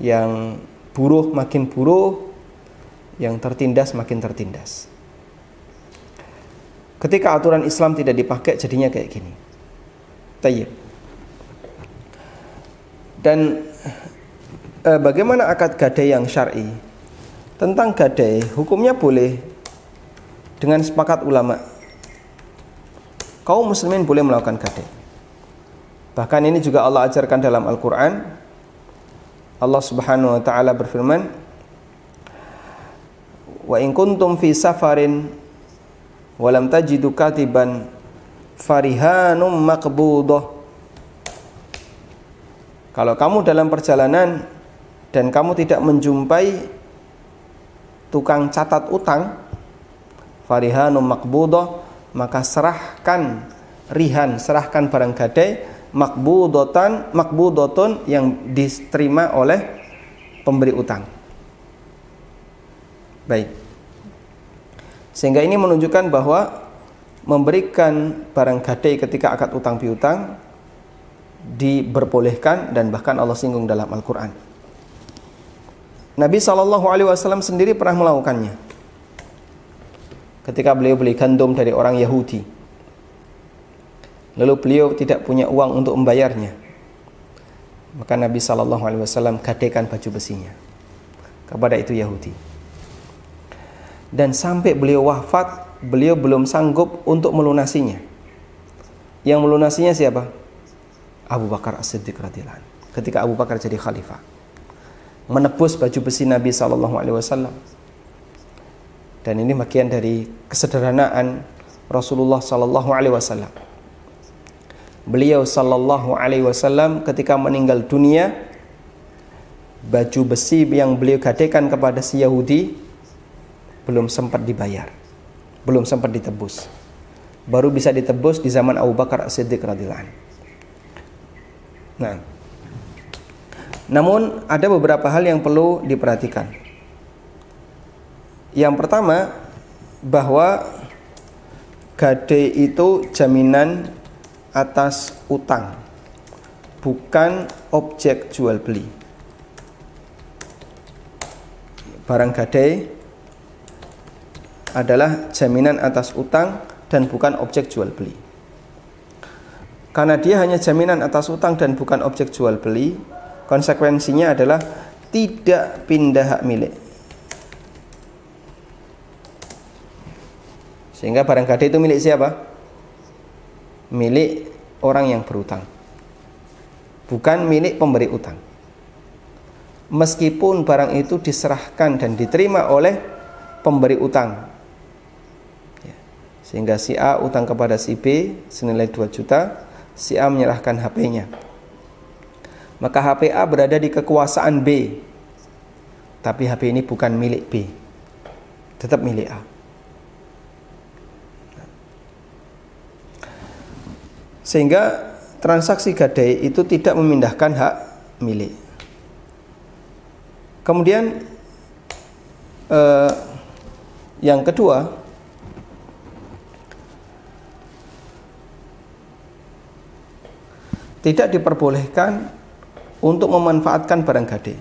yang buruh makin buruh, yang tertindas makin tertindas. Ketika aturan Islam tidak dipakai jadinya kayak gini. Tayyib. Dan eh, bagaimana akad gadai yang syar'i? tentang gadai hukumnya boleh dengan sepakat ulama kaum muslimin boleh melakukan gadai bahkan ini juga Allah ajarkan dalam Al-Quran Allah subhanahu wa ta'ala berfirman wa in kuntum fi safarin walam tajidu katiban farihanum maqbudah kalau kamu dalam perjalanan dan kamu tidak menjumpai tukang catat utang farihanu makbudoh maka serahkan rihan serahkan barang gadai makbudotan makbudotun yang diterima oleh pemberi utang. Baik. Sehingga ini menunjukkan bahwa memberikan barang gadai ketika akad utang piutang diperbolehkan dan bahkan Allah singgung dalam Al-Qur'an. Nabi Shallallahu alaihi wasallam sendiri pernah melakukannya. Ketika beliau beli gandum dari orang Yahudi. Lalu beliau tidak punya uang untuk membayarnya. Maka Nabi Shallallahu alaihi wasallam gadaikan baju besinya kepada itu Yahudi. Dan sampai beliau wafat beliau belum sanggup untuk melunasinya. Yang melunasinya siapa? Abu Bakar As-Siddiq radhiyallahu Ketika Abu Bakar jadi khalifah, menebus baju besi Nabi Shallallahu Alaihi Wasallam. Dan ini bagian dari kesederhanaan Rasulullah Shallallahu Alaihi Wasallam. Beliau Shallallahu Alaihi Wasallam ketika meninggal dunia, baju besi yang beliau gadaikan kepada si Yahudi belum sempat dibayar belum sempat ditebus. Baru bisa ditebus di zaman Abu Bakar As-Siddiq radhiyallahu Nah, namun ada beberapa hal yang perlu diperhatikan. Yang pertama bahwa gade itu jaminan atas utang, bukan objek jual beli. Barang gade adalah jaminan atas utang dan bukan objek jual beli. Karena dia hanya jaminan atas utang dan bukan objek jual beli, konsekuensinya adalah tidak pindah hak milik. Sehingga barang gade itu milik siapa? Milik orang yang berutang. Bukan milik pemberi utang. Meskipun barang itu diserahkan dan diterima oleh pemberi utang sehingga si A utang kepada si B senilai 2 juta, si A menyerahkan HP-nya. Maka HP A berada di kekuasaan B. Tapi HP ini bukan milik B. Tetap milik A. Sehingga transaksi gadai itu tidak memindahkan hak milik. Kemudian eh, yang kedua, tidak diperbolehkan untuk memanfaatkan barang gade.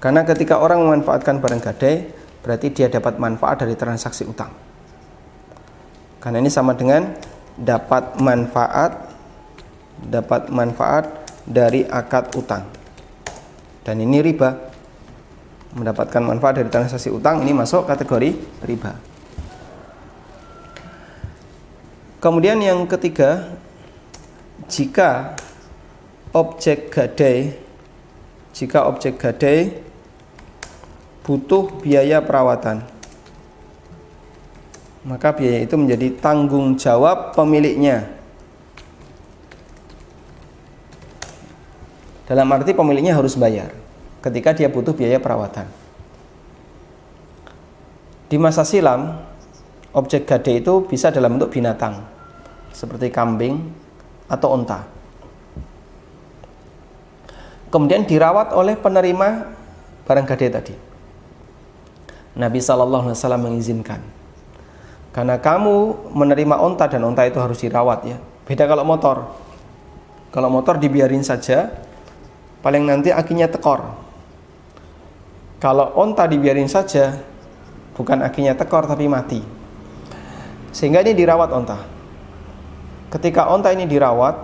Karena ketika orang memanfaatkan barang gade, berarti dia dapat manfaat dari transaksi utang. Karena ini sama dengan dapat manfaat dapat manfaat dari akad utang. Dan ini riba. Mendapatkan manfaat dari transaksi utang ini masuk kategori riba. Kemudian yang ketiga, jika objek gadai jika objek gadai butuh biaya perawatan maka biaya itu menjadi tanggung jawab pemiliknya. Dalam arti pemiliknya harus bayar ketika dia butuh biaya perawatan. Di masa silam objek gadai itu bisa dalam bentuk binatang seperti kambing atau unta. Kemudian dirawat oleh penerima barang gade tadi. Nabi Shallallahu Alaihi Wasallam mengizinkan. Karena kamu menerima unta dan unta itu harus dirawat ya. Beda kalau motor. Kalau motor dibiarin saja, paling nanti akinya tekor. Kalau unta dibiarin saja, bukan akinya tekor tapi mati. Sehingga ini dirawat unta ketika onta ini dirawat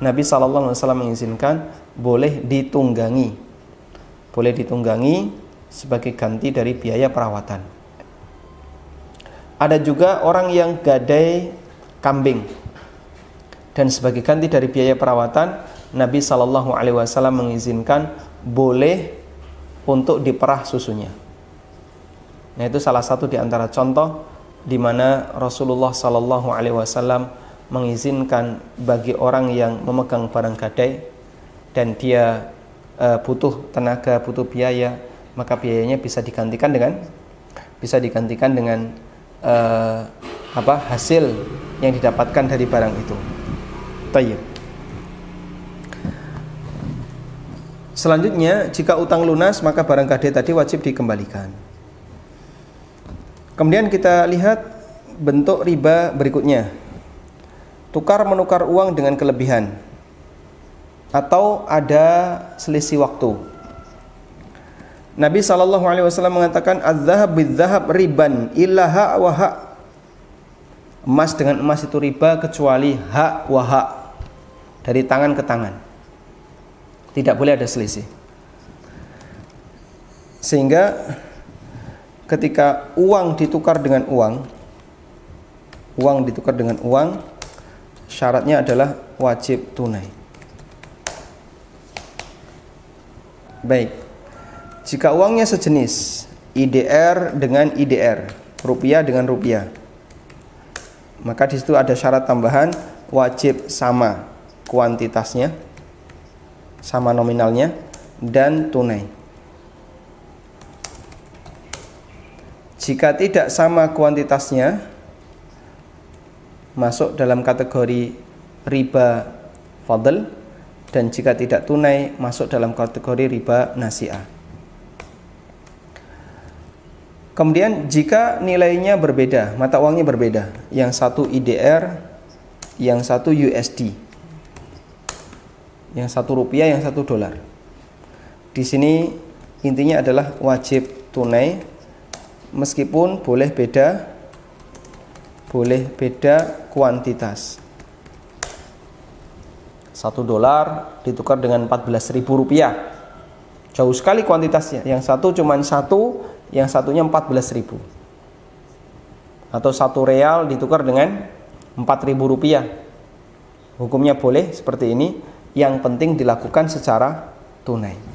Nabi Shallallahu Alaihi Wasallam mengizinkan boleh ditunggangi. Boleh ditunggangi sebagai ganti dari biaya perawatan. Ada juga orang yang gadai kambing. Dan sebagai ganti dari biaya perawatan Nabi Shallallahu Alaihi Wasallam mengizinkan boleh untuk diperah susunya. Nah itu salah satu di antara contoh di mana Rasulullah Sallallahu Alaihi Wasallam mengizinkan bagi orang yang memegang barang gadai dan dia uh, butuh tenaga, butuh biaya, maka biayanya bisa digantikan dengan bisa digantikan dengan uh, apa hasil yang didapatkan dari barang itu. Tayyib. Selanjutnya, jika utang lunas maka barang gade tadi wajib dikembalikan. Kemudian kita lihat bentuk riba berikutnya. Tukar menukar uang dengan kelebihan atau ada selisih waktu. Nabi Shallallahu Alaihi Wasallam mengatakan az-zahab zahab riban ilaha wa. Emas dengan emas itu riba kecuali hak wa ha. Dari tangan ke tangan. Tidak boleh ada selisih. Sehingga ketika uang ditukar dengan uang, uang ditukar dengan uang, syaratnya adalah wajib tunai. Baik. Jika uangnya sejenis, IDR dengan IDR, rupiah dengan rupiah, maka di situ ada syarat tambahan wajib sama kuantitasnya sama nominalnya dan tunai. Jika tidak sama kuantitasnya masuk dalam kategori riba fadl dan jika tidak tunai masuk dalam kategori riba nasiah. Kemudian jika nilainya berbeda, mata uangnya berbeda, yang satu IDR, yang satu USD yang satu rupiah, yang satu dolar. Di sini intinya adalah wajib tunai, meskipun boleh beda, boleh beda kuantitas. Satu dolar ditukar dengan 14 ribu rupiah. Jauh sekali kuantitasnya. Yang satu cuma satu, yang satunya 14 ribu. Atau satu real ditukar dengan 4 ribu rupiah. Hukumnya boleh seperti ini yang penting dilakukan secara tunai.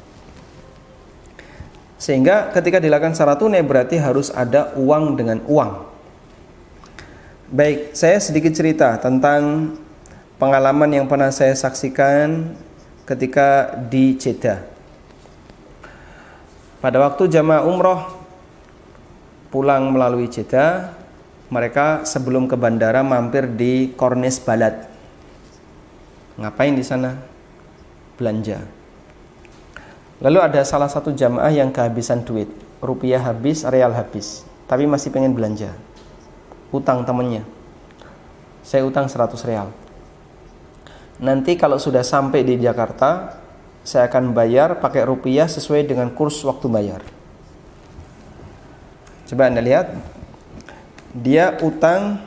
Sehingga ketika dilakukan secara tunai berarti harus ada uang dengan uang. Baik, saya sedikit cerita tentang pengalaman yang pernah saya saksikan ketika di Jeddah. Pada waktu jamaah umroh pulang melalui Jeddah, mereka sebelum ke bandara mampir di Kornes Balad. Ngapain di sana? belanja. Lalu ada salah satu jamaah yang kehabisan duit, rupiah habis, real habis, tapi masih pengen belanja. Utang temennya. Saya utang 100 real. Nanti kalau sudah sampai di Jakarta, saya akan bayar pakai rupiah sesuai dengan kurs waktu bayar. Coba Anda lihat. Dia utang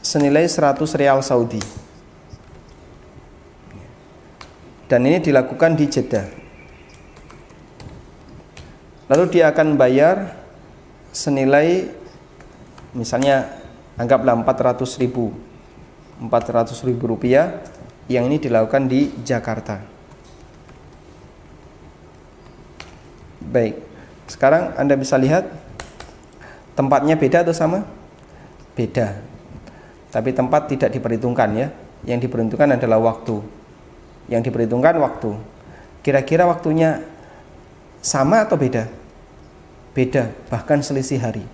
senilai 100 real Saudi dan ini dilakukan di Jeddah. Lalu dia akan bayar senilai misalnya anggaplah 400 ribu 400 ribu rupiah yang ini dilakukan di Jakarta. Baik, sekarang Anda bisa lihat tempatnya beda atau sama? Beda. Tapi tempat tidak diperhitungkan ya. Yang diperhitungkan adalah waktu yang diperhitungkan waktu. Kira-kira waktunya sama atau beda? Beda, bahkan selisih hari.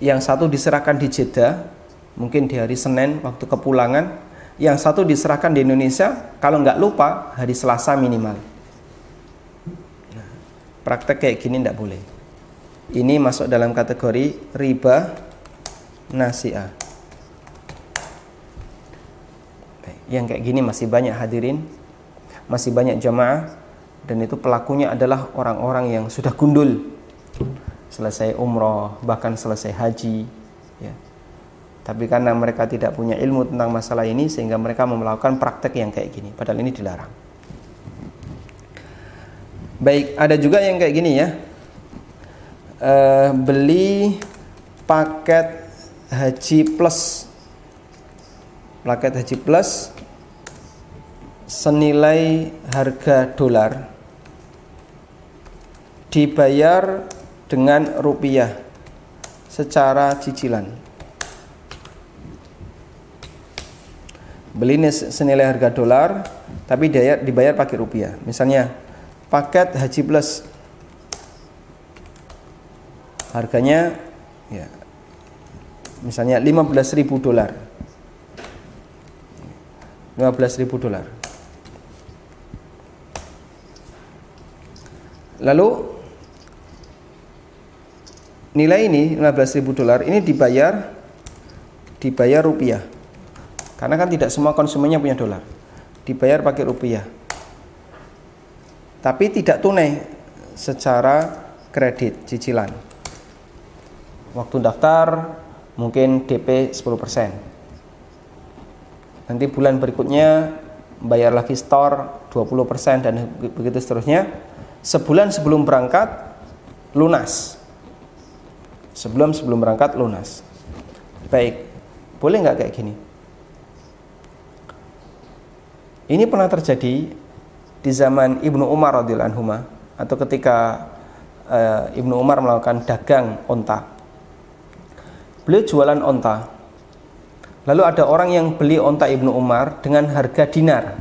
Yang satu diserahkan di Jeddah, mungkin di hari Senin waktu kepulangan. Yang satu diserahkan di Indonesia, kalau nggak lupa hari Selasa minimal. Nah, praktek kayak gini tidak boleh. Ini masuk dalam kategori riba nasiah. yang kayak gini masih banyak hadirin, masih banyak jamaah dan itu pelakunya adalah orang-orang yang sudah gundul selesai umroh bahkan selesai haji ya. Tapi karena mereka tidak punya ilmu tentang masalah ini sehingga mereka melakukan praktek yang kayak gini padahal ini dilarang. Baik, ada juga yang kayak gini ya. Uh, beli paket haji plus paket haji plus senilai harga dolar dibayar dengan rupiah secara cicilan. Beli senilai harga dolar tapi dibayar, dibayar pakai rupiah. Misalnya paket Haji Plus harganya ya misalnya 15.000 dolar. 15.000 dolar Lalu nilai ini 15.000 dolar ini dibayar dibayar rupiah. Karena kan tidak semua konsumennya punya dolar. Dibayar pakai rupiah. Tapi tidak tunai secara kredit cicilan. Waktu daftar mungkin DP 10%. Nanti bulan berikutnya bayar lagi store 20% dan begitu seterusnya. Sebulan sebelum berangkat lunas. Sebelum sebelum berangkat lunas. Baik, boleh nggak kayak gini? Ini pernah terjadi di zaman Ibnu Umar radhiyallahu anhu atau ketika uh, Ibnu Umar melakukan dagang onta. Beliau jualan onta. Lalu ada orang yang beli onta Ibnu Umar dengan harga dinar.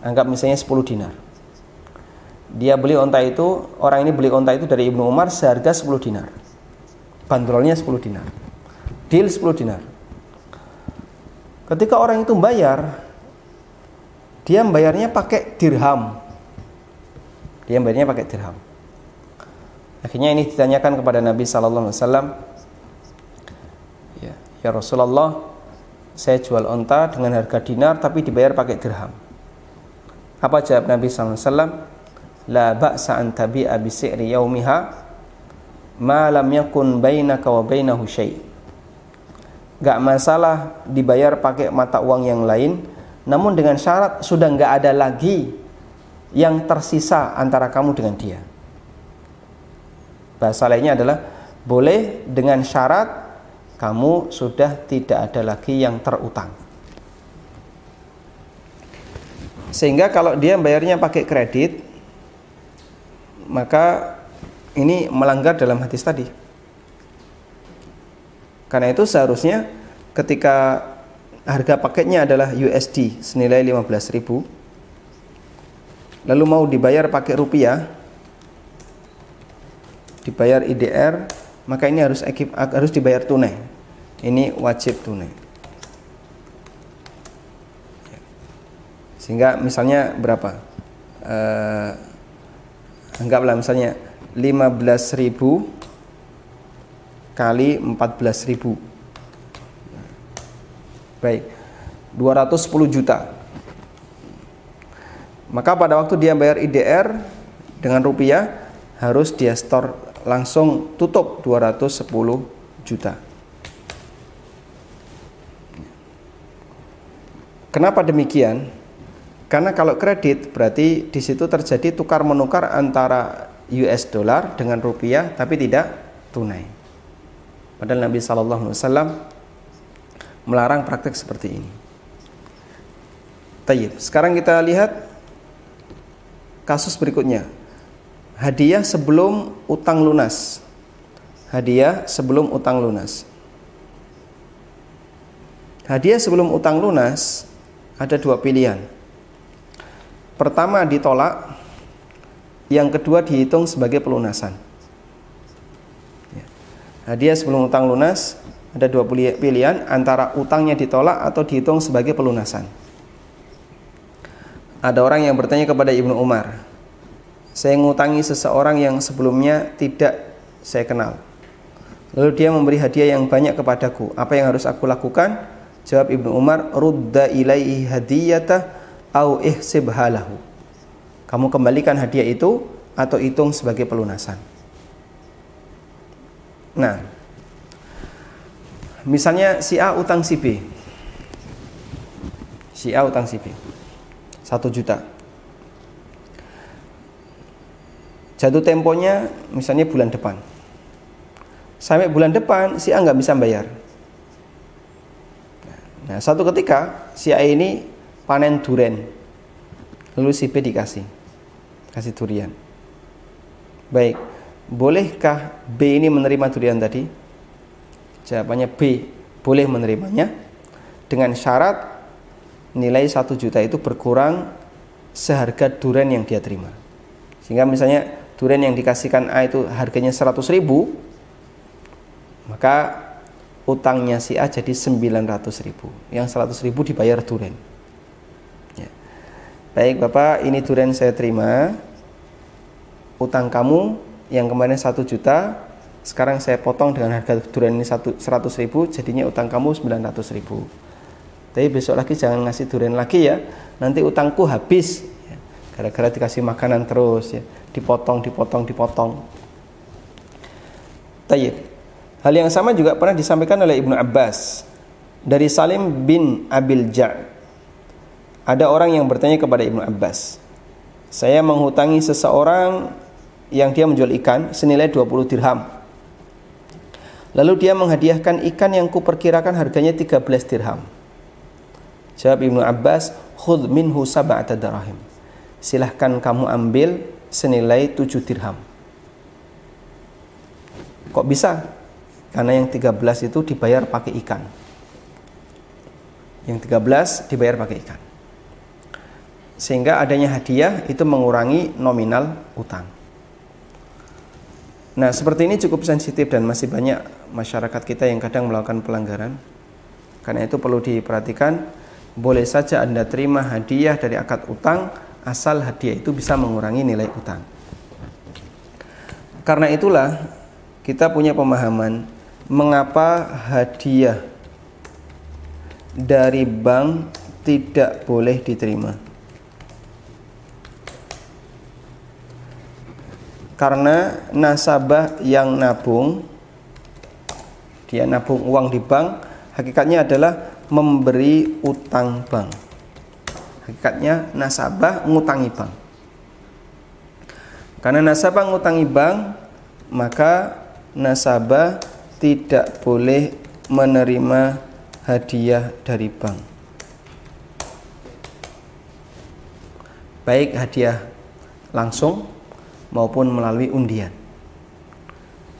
Anggap misalnya 10 dinar. Dia beli onta itu, orang ini beli onta itu dari Ibnu Umar seharga 10 dinar. Bandrolnya 10 dinar. Deal 10 dinar. Ketika orang itu bayar, dia membayarnya pakai dirham. Dia membayarnya pakai dirham. Akhirnya ini ditanyakan kepada Nabi Wasallam. Ya, ya Rasulullah, saya jual onta dengan harga dinar tapi dibayar pakai dirham. Apa jawab Nabi Sallallahu Alaihi Wasallam? La ba'sa an tabi'a bi si'ri yaumiha ma lam yakun bainaka wa bainahu syai'. Gak masalah dibayar pakai mata uang yang lain namun dengan syarat sudah nggak ada lagi yang tersisa antara kamu dengan dia. Bahasa lainnya adalah boleh dengan syarat kamu sudah tidak ada lagi yang terutang. Sehingga kalau dia bayarnya pakai kredit, maka ini melanggar dalam hadis tadi. Karena itu seharusnya ketika harga paketnya adalah USD senilai 15.000 lalu mau dibayar pakai rupiah dibayar IDR maka ini harus ekip, harus dibayar tunai. Ini wajib tunai. Sehingga misalnya berapa? Uh, anggaplah misalnya 15.000 kali 14.000 Baik. 210 juta. Maka pada waktu dia bayar IDR dengan rupiah harus dia store langsung tutup 210 juta. Kenapa demikian? Karena kalau kredit berarti di situ terjadi tukar menukar antara US dollar dengan rupiah tapi tidak tunai. Padahal Nabi Shallallahu Alaihi Wasallam melarang praktek seperti ini. Tayyib. Sekarang kita lihat kasus berikutnya. Hadiah sebelum utang lunas. Hadiah sebelum utang lunas. Hadiah sebelum utang lunas ada dua pilihan. Pertama ditolak, yang kedua dihitung sebagai pelunasan. Ya. Hadiah sebelum utang lunas ada dua pilihan antara utangnya ditolak atau dihitung sebagai pelunasan. Ada orang yang bertanya kepada Ibnu Umar, saya ngutangi seseorang yang sebelumnya tidak saya kenal. Lalu dia memberi hadiah yang banyak kepadaku. Apa yang harus aku lakukan? Jawab Ibnu Umar, rudda ilaihi hadiyata au ihsib halahu. Kamu kembalikan hadiah itu atau hitung sebagai pelunasan. Nah, Misalnya si A utang si B. Si A utang si B. Satu juta. Jatuh temponya misalnya bulan depan. Sampai bulan depan si A nggak bisa bayar. Nah, satu ketika si A ini panen duren. Lalu si B dikasih. Kasih durian. Baik, bolehkah B ini menerima durian tadi? Jawabannya B, boleh menerimanya dengan syarat nilai 1 juta itu berkurang seharga duren yang dia terima. Sehingga misalnya duren yang dikasihkan A itu harganya 100 ribu, maka utangnya si A jadi 900 ribu. Yang 100 ribu dibayar duren. Baik Bapak, ini duren saya terima. utang kamu yang kemarin satu juta sekarang saya potong dengan harga durian ini seratus ribu jadinya utang kamu 900 ribu. Tapi besok lagi jangan ngasih durian lagi ya. Nanti utangku habis. Ya. gara-gara dikasih makanan terus ya. Dipotong dipotong dipotong. Tayyib. Hal yang sama juga pernah disampaikan oleh Ibnu Abbas. Dari Salim bin Abil Ja' ada orang yang bertanya kepada Ibnu Abbas saya menghutangi seseorang yang dia menjual ikan senilai 20 dirham. Lalu dia menghadiahkan ikan yang kuperkirakan harganya 13 dirham. Jawab Ibnu Abbas, "Khudh minhu sab'ata darahim." Silahkan kamu ambil senilai 7 dirham. Kok bisa? Karena yang 13 itu dibayar pakai ikan. Yang 13 dibayar pakai ikan. Sehingga adanya hadiah itu mengurangi nominal utang. Nah, seperti ini cukup sensitif dan masih banyak masyarakat kita yang kadang melakukan pelanggaran. Karena itu perlu diperhatikan, boleh saja Anda terima hadiah dari akad utang asal hadiah itu bisa mengurangi nilai utang. Karena itulah kita punya pemahaman mengapa hadiah dari bank tidak boleh diterima. Karena nasabah yang nabung dia nabung uang di bank hakikatnya adalah memberi utang bank. Hakikatnya nasabah ngutangi bank. Karena nasabah ngutangi bank maka nasabah tidak boleh menerima hadiah dari bank. Baik hadiah langsung maupun melalui undian.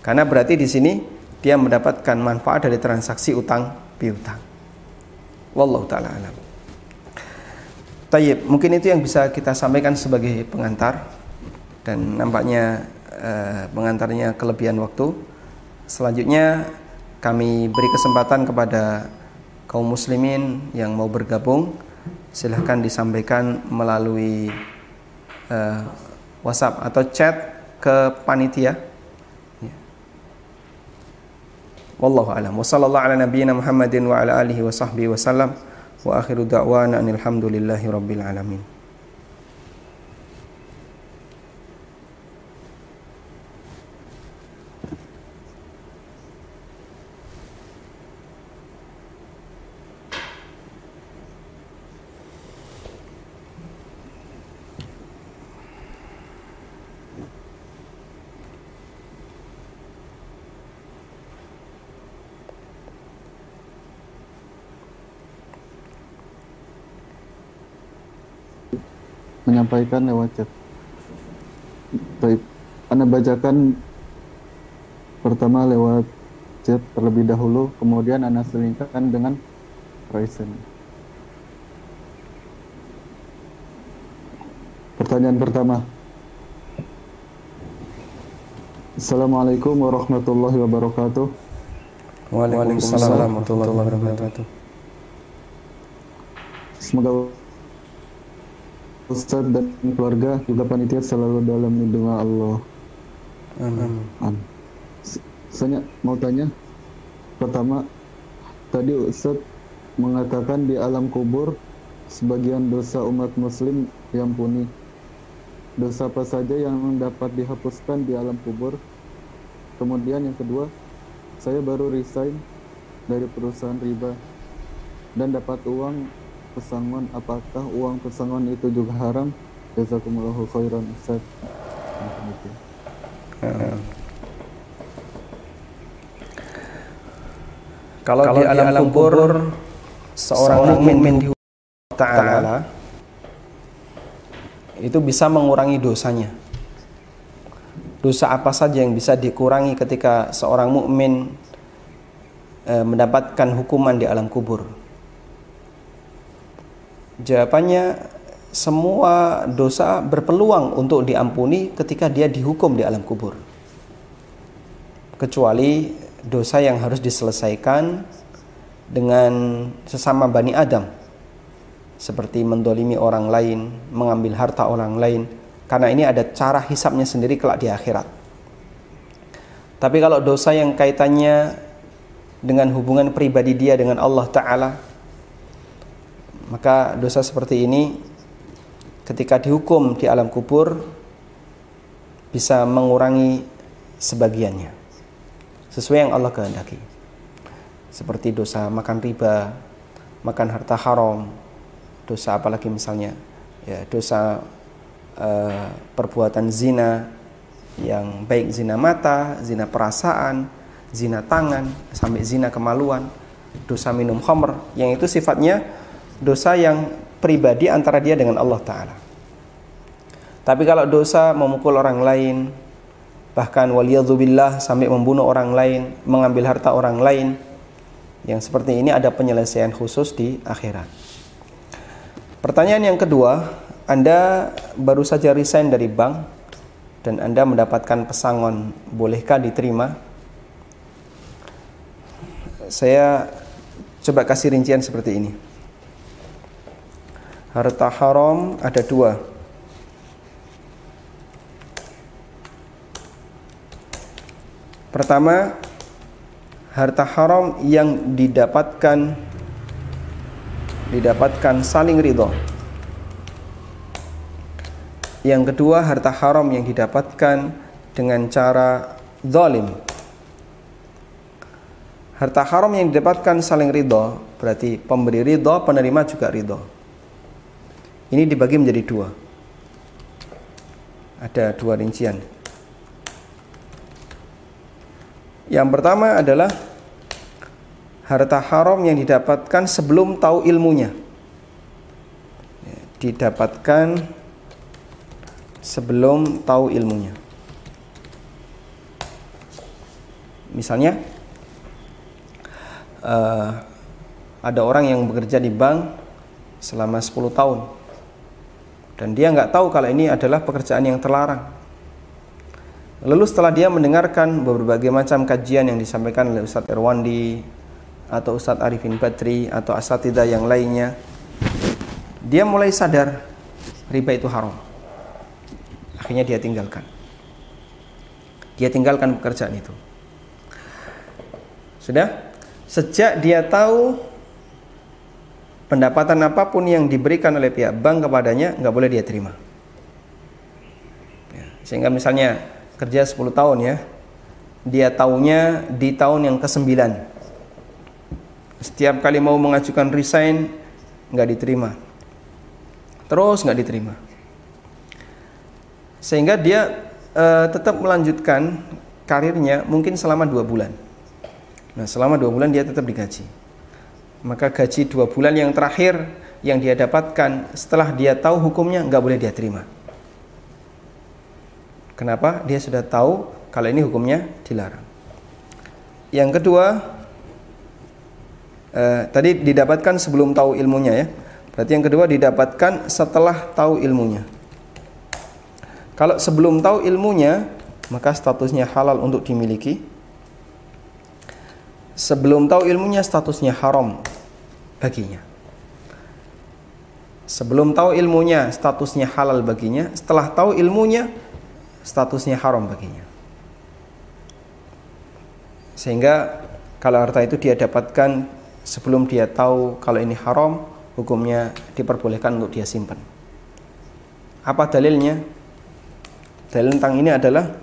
Karena berarti di sini dia mendapatkan manfaat dari transaksi utang piutang. Wallahu taala alam. Mungkin itu yang bisa kita sampaikan sebagai pengantar dan nampaknya eh, pengantarnya kelebihan waktu. Selanjutnya kami beri kesempatan kepada kaum muslimin yang mau bergabung silahkan disampaikan melalui eh, WhatsApp atau chat ke panitia. Ya. Wallahu a'lam. Wa sallallahu ala nabiyyina Muhammadin wa ala alihi wa sahbihi wasallam. Wa akhiru da'wana alhamdulillahi rabbil alamin. Menyampaikan lewat chat. Baik, Anda bacakan pertama lewat chat terlebih dahulu, kemudian Anda selingkahkan dengan Raisen. Pertanyaan pertama. Assalamualaikum warahmatullahi wabarakatuh. Waalaikumsalam warahmatullahi wabarakatuh. Semoga Ustaz dan keluarga juga panitia selalu dalam lindungan Allah. Amin. Amin. Saya mau tanya, pertama, tadi Ustaz mengatakan di alam kubur sebagian dosa umat muslim yang puni. Dosa apa saja yang dapat dihapuskan di alam kubur? Kemudian yang kedua, saya baru resign dari perusahaan riba dan dapat uang pesangon apakah uang pesangon itu juga haram? Jazakumullahu khairan Ustaz. Kalau, kalau di alam, di alam kubur, kubur seorang mukmin di taala itu bisa mengurangi dosanya. Dosa apa saja yang bisa dikurangi ketika seorang mukmin e, mendapatkan hukuman di alam kubur Jawabannya semua dosa berpeluang untuk diampuni ketika dia dihukum di alam kubur. Kecuali dosa yang harus diselesaikan dengan sesama Bani Adam. Seperti mendolimi orang lain, mengambil harta orang lain, Karena ini ada cara hisapnya sendiri kelak di akhirat. Tapi kalau dosa yang kaitannya dengan hubungan pribadi dia dengan Allah Ta'ala, maka dosa seperti ini ketika dihukum di alam kubur bisa mengurangi sebagiannya sesuai yang Allah kehendaki. Seperti dosa makan riba, makan harta haram, dosa apalagi misalnya ya dosa uh, perbuatan zina yang baik zina mata, zina perasaan, zina tangan, sampai zina kemaluan, dosa minum khamr yang itu sifatnya dosa yang pribadi antara dia dengan Allah taala. Tapi kalau dosa memukul orang lain, bahkan waliyadzubillah sampai membunuh orang lain, mengambil harta orang lain, yang seperti ini ada penyelesaian khusus di akhirat. Pertanyaan yang kedua, Anda baru saja resign dari bank dan Anda mendapatkan pesangon, bolehkah diterima? Saya coba kasih rincian seperti ini. Harta haram ada dua. Pertama, harta haram yang didapatkan didapatkan saling ridho. Yang kedua, harta haram yang didapatkan dengan cara zalim. Harta haram yang didapatkan saling ridho, berarti pemberi ridho, penerima juga ridho. Ini dibagi menjadi dua. Ada dua rincian. Yang pertama adalah harta haram yang didapatkan sebelum tahu ilmunya. Ya, didapatkan sebelum tahu ilmunya. Misalnya, uh, ada orang yang bekerja di bank selama 10 tahun dan dia nggak tahu kalau ini adalah pekerjaan yang terlarang. Lalu setelah dia mendengarkan berbagai macam kajian yang disampaikan oleh Ustadz Erwandi, atau Ustadz Arifin Badri atau asatidah yang lainnya dia mulai sadar riba itu haram. Akhirnya dia tinggalkan. Dia tinggalkan pekerjaan itu. Sudah? Sejak dia tahu pendapatan apa pun yang diberikan oleh pihak bank kepadanya nggak boleh dia terima. Ya, sehingga misalnya kerja 10 tahun ya dia tahunya di tahun yang ke-9 setiap kali mau mengajukan resign nggak diterima. Terus nggak diterima. Sehingga dia uh, tetap melanjutkan karirnya mungkin selama dua bulan. Nah selama dua bulan dia tetap digaji maka gaji dua bulan yang terakhir yang dia dapatkan setelah dia tahu hukumnya nggak boleh dia terima kenapa dia sudah tahu kalau ini hukumnya dilarang yang kedua eh, tadi didapatkan sebelum tahu ilmunya ya. Berarti yang kedua didapatkan setelah tahu ilmunya. Kalau sebelum tahu ilmunya, maka statusnya halal untuk dimiliki. Sebelum tahu ilmunya statusnya haram baginya. Sebelum tahu ilmunya statusnya halal baginya, setelah tahu ilmunya statusnya haram baginya. Sehingga kalau harta itu dia dapatkan sebelum dia tahu kalau ini haram, hukumnya diperbolehkan untuk dia simpan. Apa dalilnya? Dalil tentang ini adalah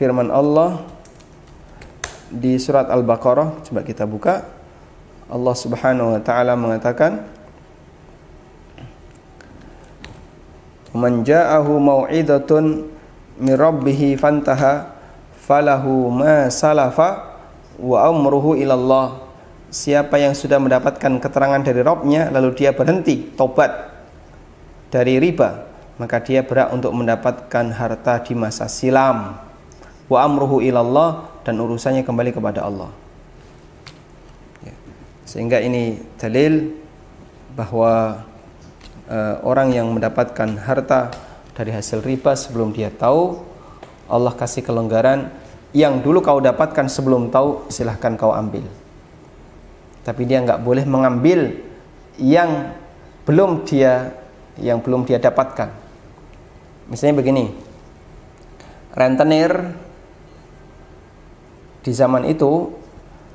firman Allah di surat Al-Baqarah, coba kita buka. Allah Subhanahu wa taala mengatakan Man ja'ahu mau'idatun min rabbih fantaha falahu ma salafa wa amruhu ilallah siapa yang sudah mendapatkan keterangan dari Robnya lalu dia berhenti tobat dari riba maka dia berhak untuk mendapatkan harta di masa silam wa amruhu ilallah dan urusannya kembali kepada Allah. Ya. sehingga ini dalil bahwa uh, orang yang mendapatkan harta dari hasil riba sebelum dia tahu Allah kasih kelonggaran yang dulu kau dapatkan sebelum tahu silahkan kau ambil. Tapi dia nggak boleh mengambil yang belum dia yang belum dia dapatkan. Misalnya begini, rentenir di zaman itu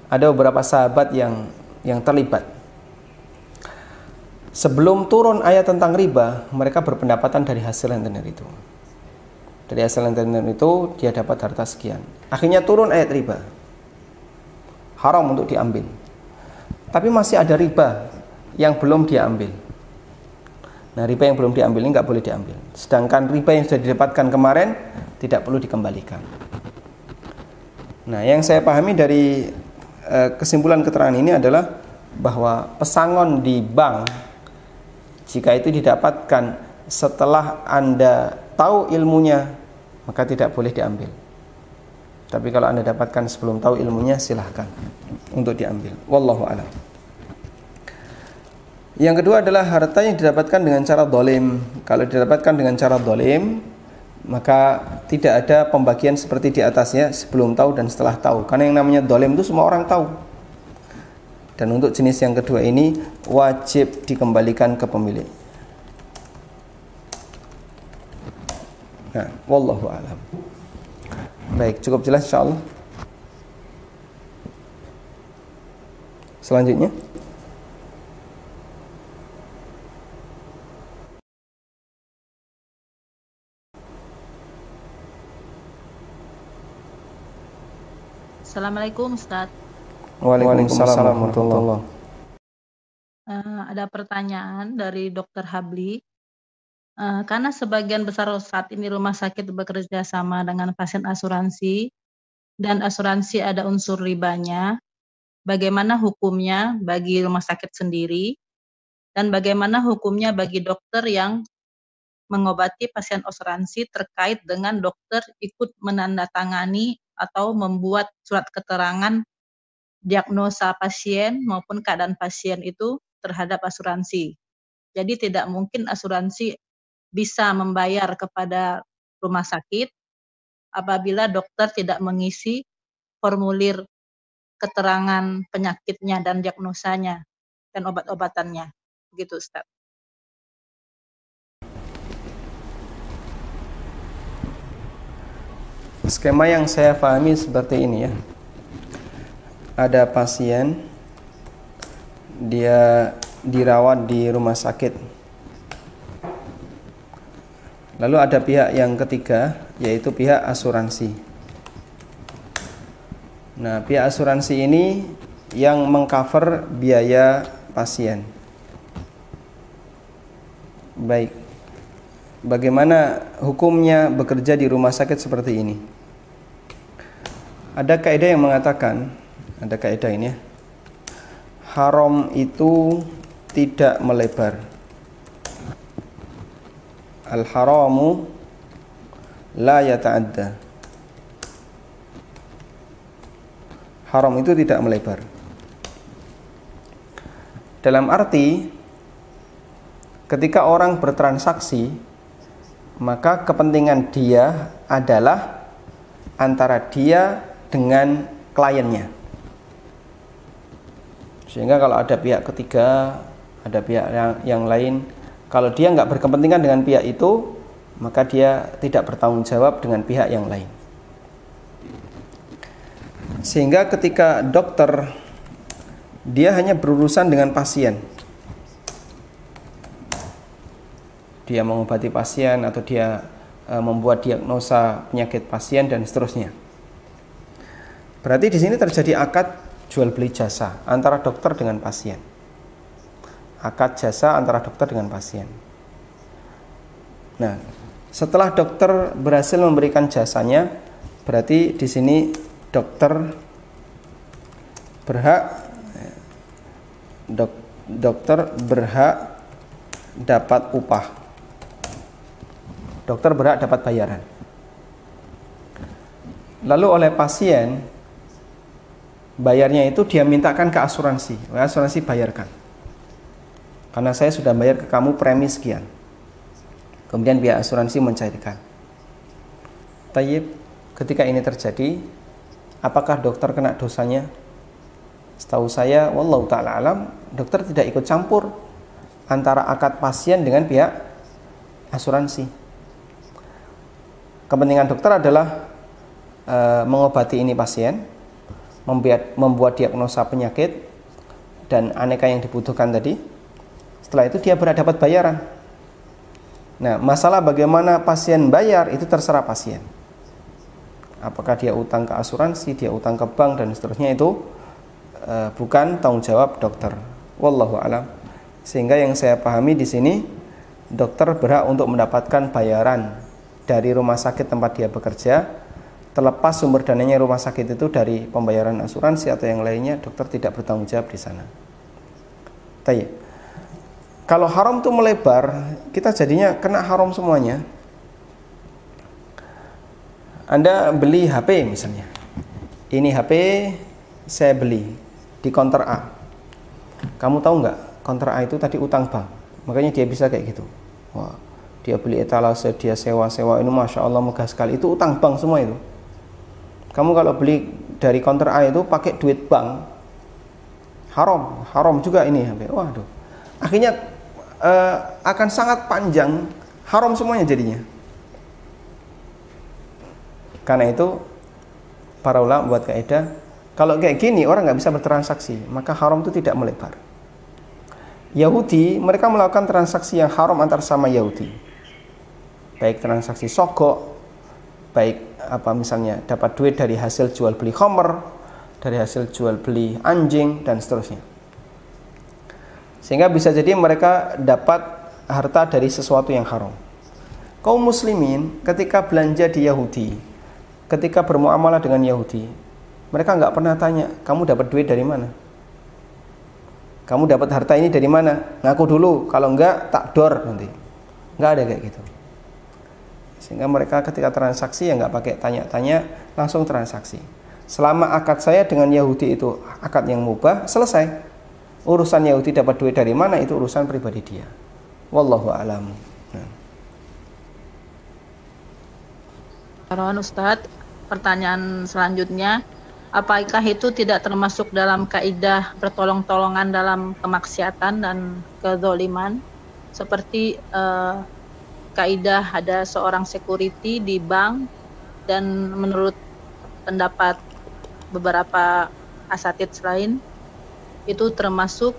ada beberapa sahabat yang yang terlibat. Sebelum turun ayat tentang riba, mereka berpendapatan dari hasil rentenir itu. Dari hasil rentenir itu dia dapat harta sekian. Akhirnya turun ayat riba. Haram untuk diambil. Tapi masih ada riba yang belum diambil. Nah, riba yang belum diambil ini nggak boleh diambil. Sedangkan riba yang sudah didapatkan kemarin tidak perlu dikembalikan. Nah, yang saya pahami dari uh, kesimpulan keterangan ini adalah bahwa pesangon di bank jika itu didapatkan setelah Anda tahu ilmunya, maka tidak boleh diambil. Tapi kalau Anda dapatkan sebelum tahu ilmunya, silahkan untuk diambil. Wallahu a'lam. Yang kedua adalah harta yang didapatkan dengan cara dolim. Kalau didapatkan dengan cara dolim, maka tidak ada pembagian seperti di atasnya sebelum tahu dan setelah tahu. Karena yang namanya dolim itu semua orang tahu. Dan untuk jenis yang kedua ini wajib dikembalikan ke pemilik. Nah, wallahu alam. Baik, cukup jelas insyaallah. Selanjutnya Assalamualaikum Ustaz. Waalaikumsalam warahmatullahi uh, Ada pertanyaan dari Dokter Habli. Uh, karena sebagian besar saat ini rumah sakit bekerja sama dengan pasien asuransi dan asuransi ada unsur ribanya, bagaimana hukumnya bagi rumah sakit sendiri dan bagaimana hukumnya bagi dokter yang mengobati pasien asuransi terkait dengan dokter ikut menandatangani atau membuat surat keterangan diagnosa pasien maupun keadaan pasien itu terhadap asuransi. Jadi tidak mungkin asuransi bisa membayar kepada rumah sakit apabila dokter tidak mengisi formulir keterangan penyakitnya dan diagnosanya dan obat-obatannya. Begitu Ustaz. Skema yang saya pahami seperti ini ya. Ada pasien dia dirawat di rumah sakit. Lalu ada pihak yang ketiga yaitu pihak asuransi. Nah, pihak asuransi ini yang mengcover biaya pasien. Baik. Bagaimana hukumnya bekerja di rumah sakit seperti ini? Ada kaidah yang mengatakan, ada kaidah ini ya. Haram itu tidak melebar. Al haramu la yata'adda. Haram itu tidak melebar. Dalam arti ketika orang bertransaksi maka kepentingan dia adalah antara dia dengan kliennya. Sehingga kalau ada pihak ketiga, ada pihak yang, yang lain, kalau dia nggak berkepentingan dengan pihak itu, maka dia tidak bertanggung jawab dengan pihak yang lain. Sehingga ketika dokter dia hanya berurusan dengan pasien. Dia mengobati pasien atau dia e, membuat diagnosa penyakit pasien dan seterusnya. Berarti di sini terjadi akad jual beli jasa antara dokter dengan pasien. Akad jasa antara dokter dengan pasien. Nah, setelah dokter berhasil memberikan jasanya, berarti di sini dokter berhak dok, dokter berhak dapat upah. Dokter berhak dapat bayaran. Lalu oleh pasien bayarnya itu dia mintakan ke asuransi. Asuransi bayarkan. Karena saya sudah bayar ke kamu premi sekian. Kemudian pihak asuransi mencairkan. Tayyib ketika ini terjadi apakah dokter kena dosanya? Setahu saya wallahu taala alam dokter tidak ikut campur antara akad pasien dengan pihak asuransi. Kepentingan dokter adalah e, mengobati ini pasien, membuat, membuat diagnosa penyakit dan aneka yang dibutuhkan tadi. Setelah itu dia berhadapan bayaran. Nah, masalah bagaimana pasien bayar itu terserah pasien. Apakah dia utang ke asuransi, dia utang ke bank dan seterusnya itu e, bukan tanggung jawab dokter. Wallahu alam. Sehingga yang saya pahami di sini dokter berhak untuk mendapatkan bayaran dari rumah sakit tempat dia bekerja terlepas sumber dananya rumah sakit itu dari pembayaran asuransi atau yang lainnya dokter tidak bertanggung jawab di sana. Tapi kalau haram itu melebar, kita jadinya kena haram semuanya. Anda beli HP misalnya. Ini HP saya beli di counter A. Kamu tahu nggak counter A itu tadi utang bank. Makanya dia bisa kayak gitu. Wah, dia beli etalase, dia sewa-sewa ini masya Allah megah sekali. Itu utang bank semua itu. Kamu kalau beli dari counter A itu pakai duit bank, haram, haram juga ini. Waduh, akhirnya uh, akan sangat panjang, haram semuanya jadinya. Karena itu para ulama buat kaidah kalau kayak gini orang nggak bisa bertransaksi, maka haram itu tidak melebar. Yahudi mereka melakukan transaksi yang haram antar sama Yahudi baik transaksi sogok baik apa misalnya dapat duit dari hasil jual beli homer dari hasil jual beli anjing dan seterusnya. Sehingga bisa jadi mereka dapat harta dari sesuatu yang haram. Kaum muslimin ketika belanja di Yahudi ketika bermuamalah dengan Yahudi mereka nggak pernah tanya kamu dapat duit dari mana? Kamu dapat harta ini dari mana? Ngaku dulu kalau enggak tak dor nanti. Nggak ada kayak gitu sehingga mereka ketika transaksi ya nggak pakai tanya-tanya langsung transaksi. Selama akad saya dengan Yahudi itu akad yang mubah selesai. Urusan Yahudi dapat duit dari mana? Itu urusan pribadi dia. Wallahu alam. Nah. Ustadz pertanyaan selanjutnya. Apakah itu tidak termasuk dalam kaidah pertolong-tolongan dalam kemaksiatan dan kezoliman? Seperti uh, kaidah ada seorang security di bank dan menurut pendapat beberapa asatid lain itu termasuk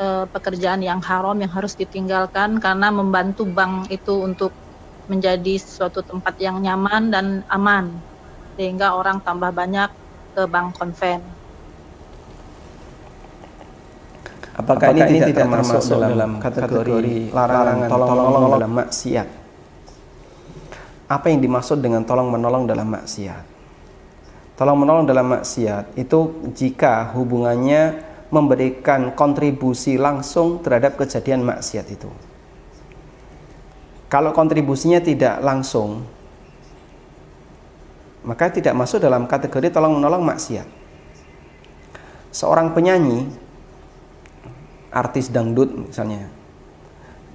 uh, pekerjaan yang haram yang harus ditinggalkan karena membantu bank itu untuk menjadi suatu tempat yang nyaman dan aman sehingga orang tambah banyak ke bank konven. Apakah, Apakah ini, ini tidak termasuk dalam, dalam kategori larangan tolong-menolong dalam maksiat? Apa yang dimaksud dengan tolong-menolong dalam maksiat? Tolong-menolong dalam maksiat itu jika hubungannya memberikan kontribusi langsung terhadap kejadian maksiat itu. Kalau kontribusinya tidak langsung, maka tidak masuk dalam kategori tolong-menolong maksiat. Seorang penyanyi artis dangdut misalnya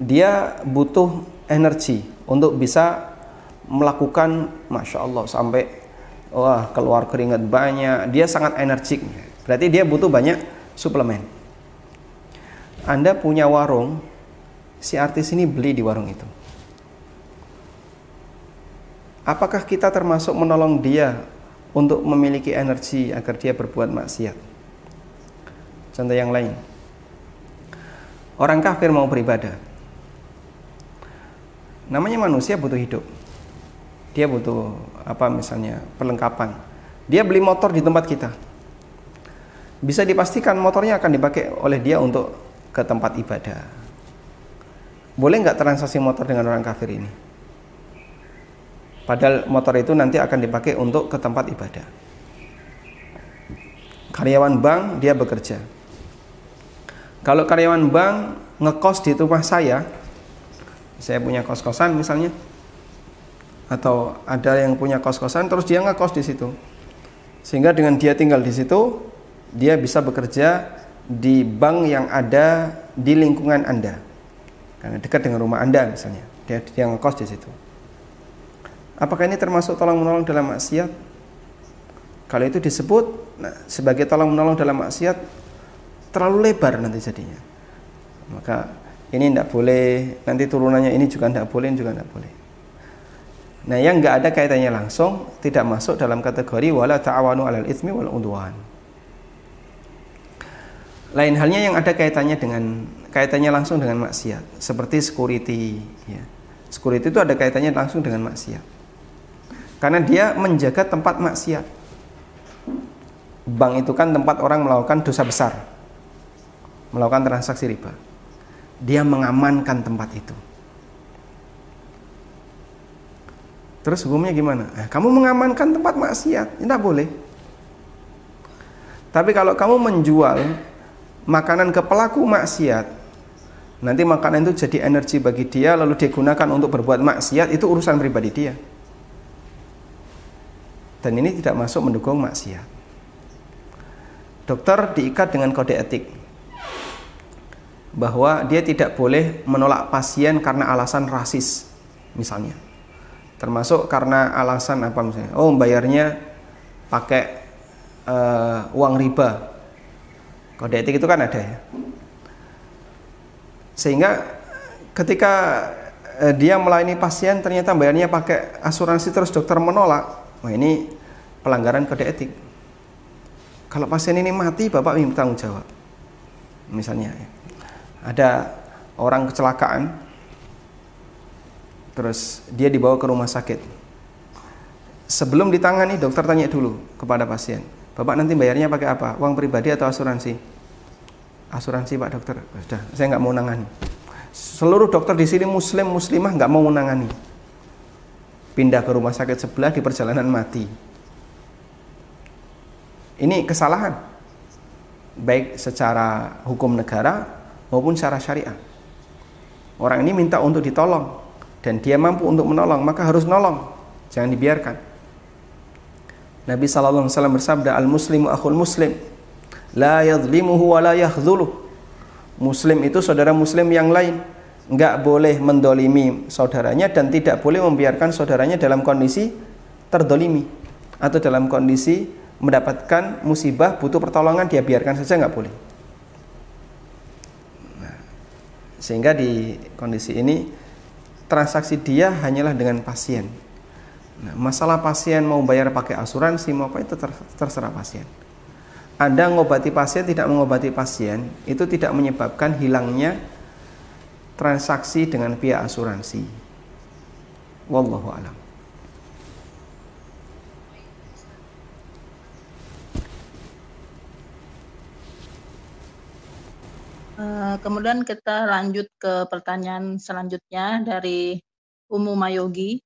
dia butuh energi untuk bisa melakukan masya Allah sampai wah keluar keringat banyak. Dia sangat energik. Berarti dia butuh banyak suplemen. Anda punya warung si artis ini beli di warung itu. Apakah kita termasuk menolong dia untuk memiliki energi agar dia berbuat maksiat? Contoh yang lain Orang kafir mau beribadah. Namanya manusia butuh hidup. Dia butuh apa misalnya perlengkapan. Dia beli motor di tempat kita. Bisa dipastikan motornya akan dipakai oleh dia untuk ke tempat ibadah. Boleh nggak transaksi motor dengan orang kafir ini? Padahal motor itu nanti akan dipakai untuk ke tempat ibadah. Karyawan bank dia bekerja kalau karyawan bank ngekos di rumah saya, saya punya kos-kosan misalnya, atau ada yang punya kos-kosan, terus dia ngekos di situ, sehingga dengan dia tinggal di situ, dia bisa bekerja di bank yang ada di lingkungan anda, karena dekat dengan rumah anda misalnya, dia dia ngekos di situ. Apakah ini termasuk tolong menolong dalam maksiat? Kalau itu disebut nah, sebagai tolong menolong dalam maksiat, terlalu lebar nanti jadinya maka ini tidak boleh nanti turunannya ini juga tidak boleh ini juga tidak boleh Nah, yang nggak ada kaitannya langsung tidak masuk dalam kategori wala ta'awanu 'alal itsmi wal udwan. Lain halnya yang ada kaitannya dengan kaitannya langsung dengan maksiat, seperti security ya. Security itu ada kaitannya langsung dengan maksiat. Karena dia menjaga tempat maksiat. Bank itu kan tempat orang melakukan dosa besar. Melakukan transaksi riba. Dia mengamankan tempat itu. Terus hukumnya gimana? Eh, kamu mengamankan tempat maksiat, tidak boleh. Tapi kalau kamu menjual makanan ke pelaku maksiat, nanti makanan itu jadi energi bagi dia lalu digunakan untuk berbuat maksiat, itu urusan pribadi dia. Dan ini tidak masuk mendukung maksiat. Dokter diikat dengan kode etik bahwa dia tidak boleh menolak pasien karena alasan rasis, misalnya. Termasuk karena alasan apa misalnya? Oh bayarnya pakai uh, uang riba. Kode etik itu kan ada ya. Sehingga ketika uh, dia melayani pasien ternyata bayarnya pakai asuransi terus dokter menolak. Wah ini pelanggaran kode etik. Kalau pasien ini mati bapak minta tanggung jawab misalnya ya. Ada orang kecelakaan. Terus dia dibawa ke rumah sakit. Sebelum ditangani dokter tanya dulu kepada pasien bapak nanti bayarnya pakai apa? Uang pribadi atau asuransi? Asuransi pak dokter. Sudah saya nggak mau nangani. Seluruh dokter di sini muslim muslimah nggak mau menangani pindah ke rumah sakit sebelah di perjalanan mati. Ini kesalahan. Baik secara hukum negara maupun secara syariah. Orang ini minta untuk ditolong dan dia mampu untuk menolong maka harus nolong. Jangan dibiarkan. Nabi sallallahu alaihi wasallam bersabda al muslimu akhul muslim la yadhlimuhu wa la yakhdhuluh muslim itu saudara muslim yang lain. Enggak boleh mendolimi saudaranya dan tidak boleh membiarkan saudaranya dalam kondisi terdolimi atau dalam kondisi mendapatkan musibah butuh pertolongan dia biarkan saja enggak boleh nah, sehingga di kondisi ini transaksi dia hanyalah dengan pasien. Nah, masalah pasien mau bayar pakai asuransi mau apa itu terserah pasien. Anda mengobati pasien tidak mengobati pasien itu tidak menyebabkan hilangnya transaksi dengan pihak asuransi. Wallahu alam. Kemudian kita lanjut ke pertanyaan selanjutnya dari Umu Mayogi,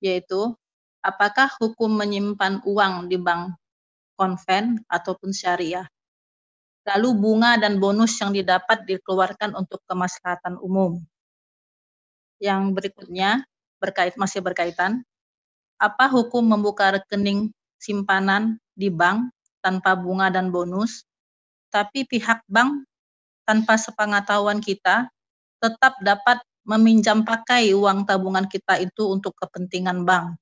yaitu apakah hukum menyimpan uang di bank konven ataupun syariah? Lalu bunga dan bonus yang didapat dikeluarkan untuk kemaslahatan umum. Yang berikutnya berkait masih berkaitan, apa hukum membuka rekening simpanan di bank tanpa bunga dan bonus, tapi pihak bank tanpa sepengetahuan kita tetap dapat meminjam pakai uang tabungan kita itu untuk kepentingan bank.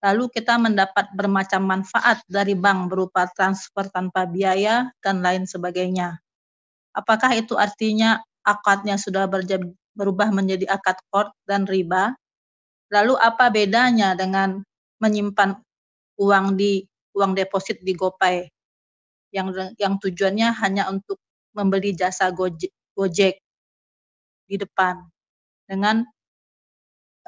Lalu kita mendapat bermacam manfaat dari bank berupa transfer tanpa biaya dan lain sebagainya. Apakah itu artinya akadnya sudah berubah menjadi akad kord dan riba? Lalu apa bedanya dengan menyimpan uang di uang deposit di GoPay yang yang tujuannya hanya untuk membeli jasa Gojek, Gojek di depan dengan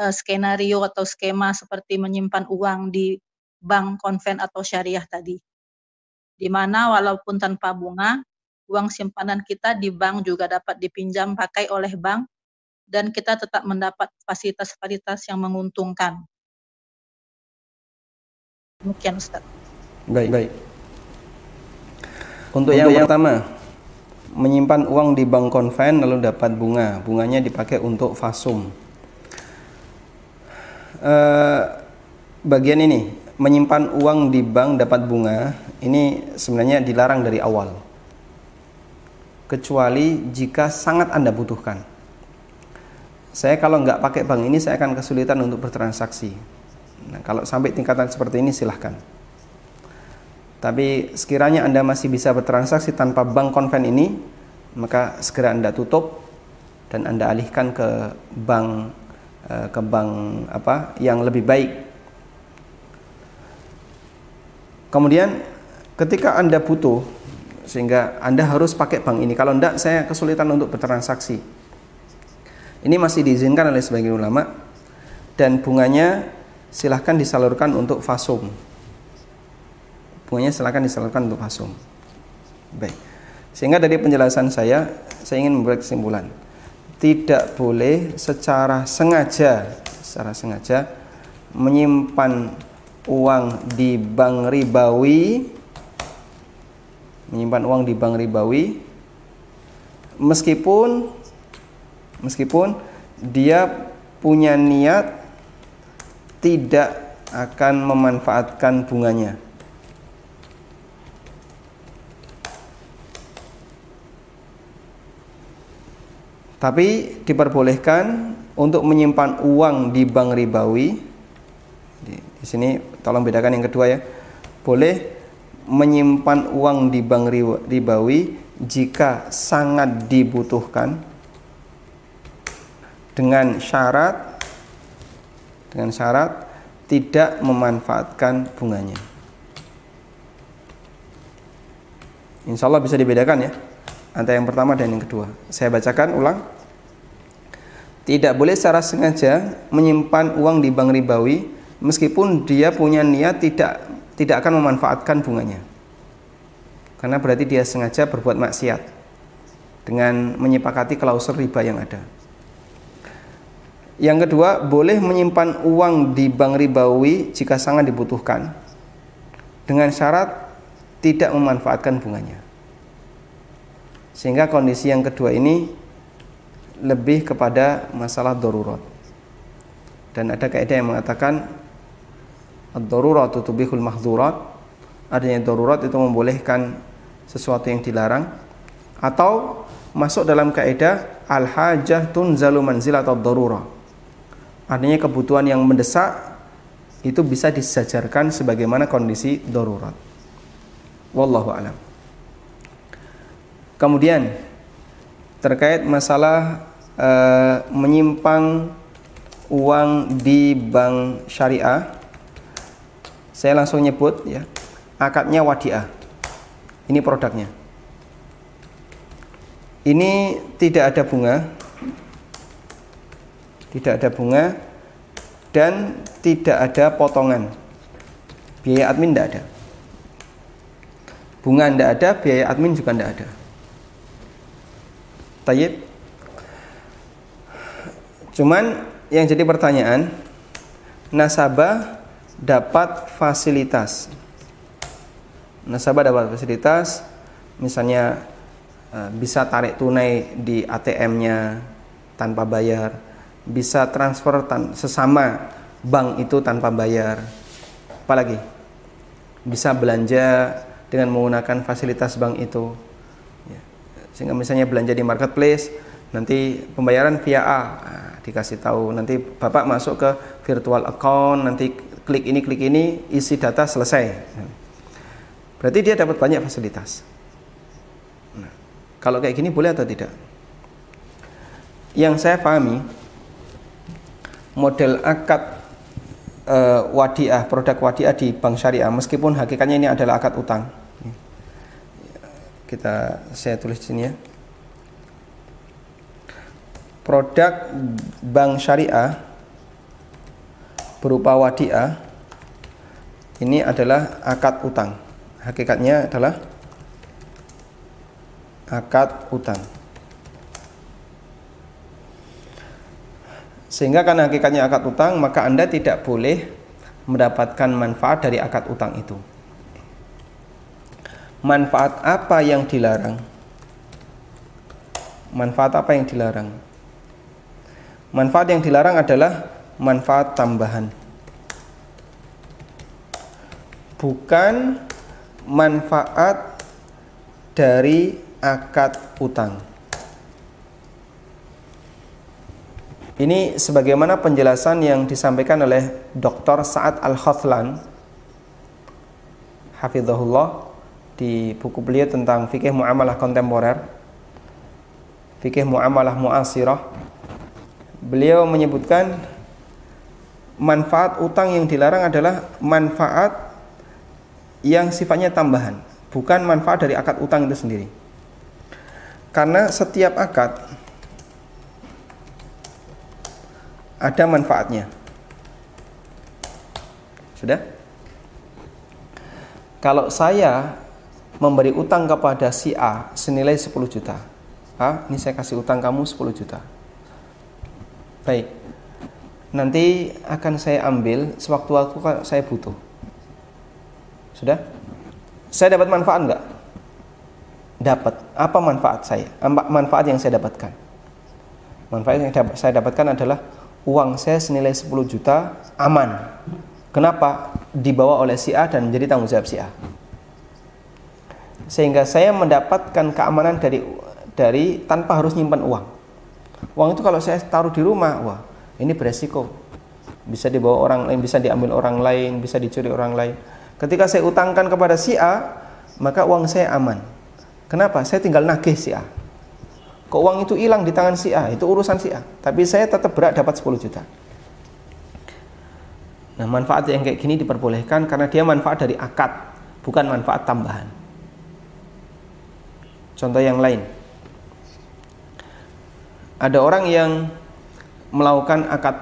uh, skenario atau skema seperti menyimpan uang di bank konven atau syariah tadi. Di mana walaupun tanpa bunga, uang simpanan kita di bank juga dapat dipinjam pakai oleh bank dan kita tetap mendapat fasilitas-fasilitas yang menguntungkan. Demikian Ustaz. Baik, baik. Untuk, Untuk yang, yang pertama, menyimpan uang di bank konven lalu dapat bunga. Bunganya dipakai untuk fasum. E, bagian ini menyimpan uang di bank dapat bunga ini sebenarnya dilarang dari awal. Kecuali jika sangat anda butuhkan. Saya kalau nggak pakai bank ini saya akan kesulitan untuk bertransaksi. Nah, kalau sampai tingkatan seperti ini silahkan tapi sekiranya Anda masih bisa bertransaksi tanpa bank konven ini, maka segera Anda tutup dan Anda alihkan ke bank uh, ke bank apa yang lebih baik. Kemudian ketika Anda butuh sehingga Anda harus pakai bank ini. Kalau tidak saya kesulitan untuk bertransaksi. Ini masih diizinkan oleh sebagian ulama dan bunganya silahkan disalurkan untuk fasum. Bunganya silahkan disalurkan untuk fasum. Baik. Sehingga dari penjelasan saya, saya ingin membuat kesimpulan. Tidak boleh secara sengaja, secara sengaja menyimpan uang di bank ribawi menyimpan uang di bank ribawi meskipun meskipun dia punya niat tidak akan memanfaatkan bunganya. Tapi diperbolehkan untuk menyimpan uang di bank ribawi. Di, di sini tolong bedakan yang kedua ya. Boleh menyimpan uang di bank ribawi jika sangat dibutuhkan dengan syarat dengan syarat tidak memanfaatkan bunganya. Insya Allah bisa dibedakan ya antara yang pertama dan yang kedua. Saya bacakan ulang. Tidak boleh secara sengaja menyimpan uang di bank ribawi meskipun dia punya niat tidak tidak akan memanfaatkan bunganya. Karena berarti dia sengaja berbuat maksiat dengan menyepakati klausul riba yang ada. Yang kedua, boleh menyimpan uang di bank ribawi jika sangat dibutuhkan dengan syarat tidak memanfaatkan bunganya. Sehingga kondisi yang kedua ini lebih kepada masalah darurat. Dan ada kaidah yang mengatakan ad-darurat tubihul mahzurat adanya darurat itu membolehkan sesuatu yang dilarang atau masuk dalam kaidah al-hajah tunzalu manzilat ad-darurah artinya kebutuhan yang mendesak itu bisa disajarkan sebagaimana kondisi darurat wallahu alam kemudian terkait masalah e, menyimpang uang di bank syariah saya langsung nyebut ya. Akadnya wadiah. Ini produknya. Ini tidak ada bunga. Tidak ada bunga dan tidak ada potongan. Biaya admin tidak ada. Bunga tidak ada, biaya admin juga tidak ada. Tayyib. Cuman yang jadi pertanyaan, nasabah dapat fasilitas. Nasabah dapat fasilitas, misalnya eh, bisa tarik tunai di ATM-nya tanpa bayar, bisa transfer tan sesama bank itu tanpa bayar. Apalagi bisa belanja dengan menggunakan fasilitas bank itu. Sehingga misalnya belanja di marketplace, nanti pembayaran via A, nah, dikasih tahu. Nanti bapak masuk ke virtual account, nanti klik ini klik ini isi data selesai. Berarti dia dapat banyak fasilitas. Nah, kalau kayak gini boleh atau tidak? Yang saya pahami model akad e, wadiah produk wadiah di bank syariah meskipun hakikatnya ini adalah akad utang kita saya tulis di sini ya produk bank syariah berupa wadiah ini adalah akad utang. Hakikatnya adalah akad utang. Sehingga karena hakikatnya akad utang, maka Anda tidak boleh mendapatkan manfaat dari akad utang itu. Manfaat apa yang dilarang? Manfaat apa yang dilarang? Manfaat yang dilarang adalah manfaat tambahan bukan manfaat dari akad utang ini sebagaimana penjelasan yang disampaikan oleh Dr. Sa'ad Al-Khathlan Hafizahullah di buku beliau tentang fikih muamalah kontemporer fikih muamalah muasirah beliau menyebutkan manfaat utang yang dilarang adalah manfaat yang sifatnya tambahan, bukan manfaat dari akad utang itu sendiri. Karena setiap akad ada manfaatnya. Sudah? Kalau saya memberi utang kepada si A senilai 10 juta. A, ini saya kasih utang kamu 10 juta. Baik. Nanti akan saya ambil sewaktu-waktu saya butuh. Sudah? Saya dapat manfaat enggak? Dapat. Apa manfaat saya? Manfaat yang saya dapatkan. Manfaat yang saya dapatkan adalah uang saya senilai 10 juta aman. Kenapa? Dibawa oleh si A dan menjadi tanggung jawab si A. Sehingga saya mendapatkan keamanan dari dari tanpa harus nyimpan uang. Uang itu kalau saya taruh di rumah, wah, ini beresiko. Bisa dibawa orang lain, bisa diambil orang lain, bisa dicuri orang lain. Ketika saya utangkan kepada si A, maka uang saya aman. Kenapa? Saya tinggal nagih si A. Kok uang itu hilang di tangan si A, itu urusan si A. Tapi saya tetap berat dapat 10 juta. Nah, manfaat yang kayak gini diperbolehkan karena dia manfaat dari akad, bukan manfaat tambahan. Contoh yang lain ada orang yang melakukan akad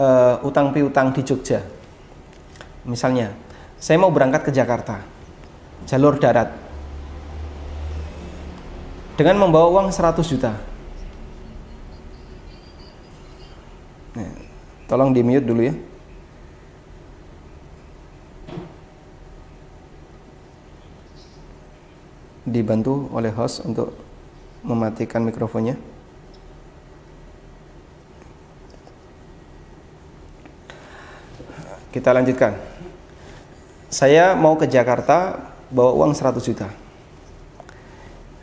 uh, utang piutang di Jogja. Misalnya, saya mau berangkat ke Jakarta, jalur darat, dengan membawa uang 100 juta. Tolong di mute dulu ya. Dibantu oleh host untuk mematikan mikrofonnya. Kita lanjutkan. Saya mau ke Jakarta bawa uang 100 juta.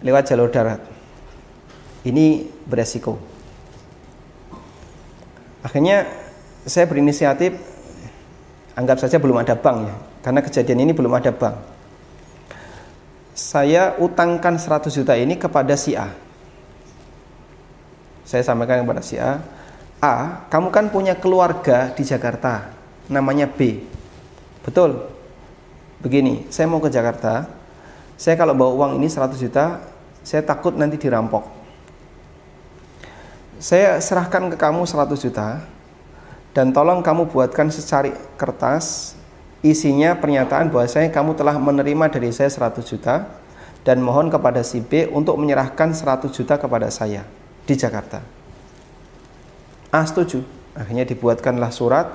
Lewat jalur darat. Ini beresiko. Akhirnya saya berinisiatif anggap saja belum ada bank ya. Karena kejadian ini belum ada bank. Saya utangkan 100 juta ini kepada si A. Saya sampaikan kepada si A, A, kamu kan punya keluarga di Jakarta namanya B. Betul. Begini, saya mau ke Jakarta. Saya kalau bawa uang ini 100 juta, saya takut nanti dirampok. Saya serahkan ke kamu 100 juta dan tolong kamu buatkan secari kertas isinya pernyataan bahwa saya kamu telah menerima dari saya 100 juta dan mohon kepada si B untuk menyerahkan 100 juta kepada saya di Jakarta. A setuju. Akhirnya dibuatkanlah surat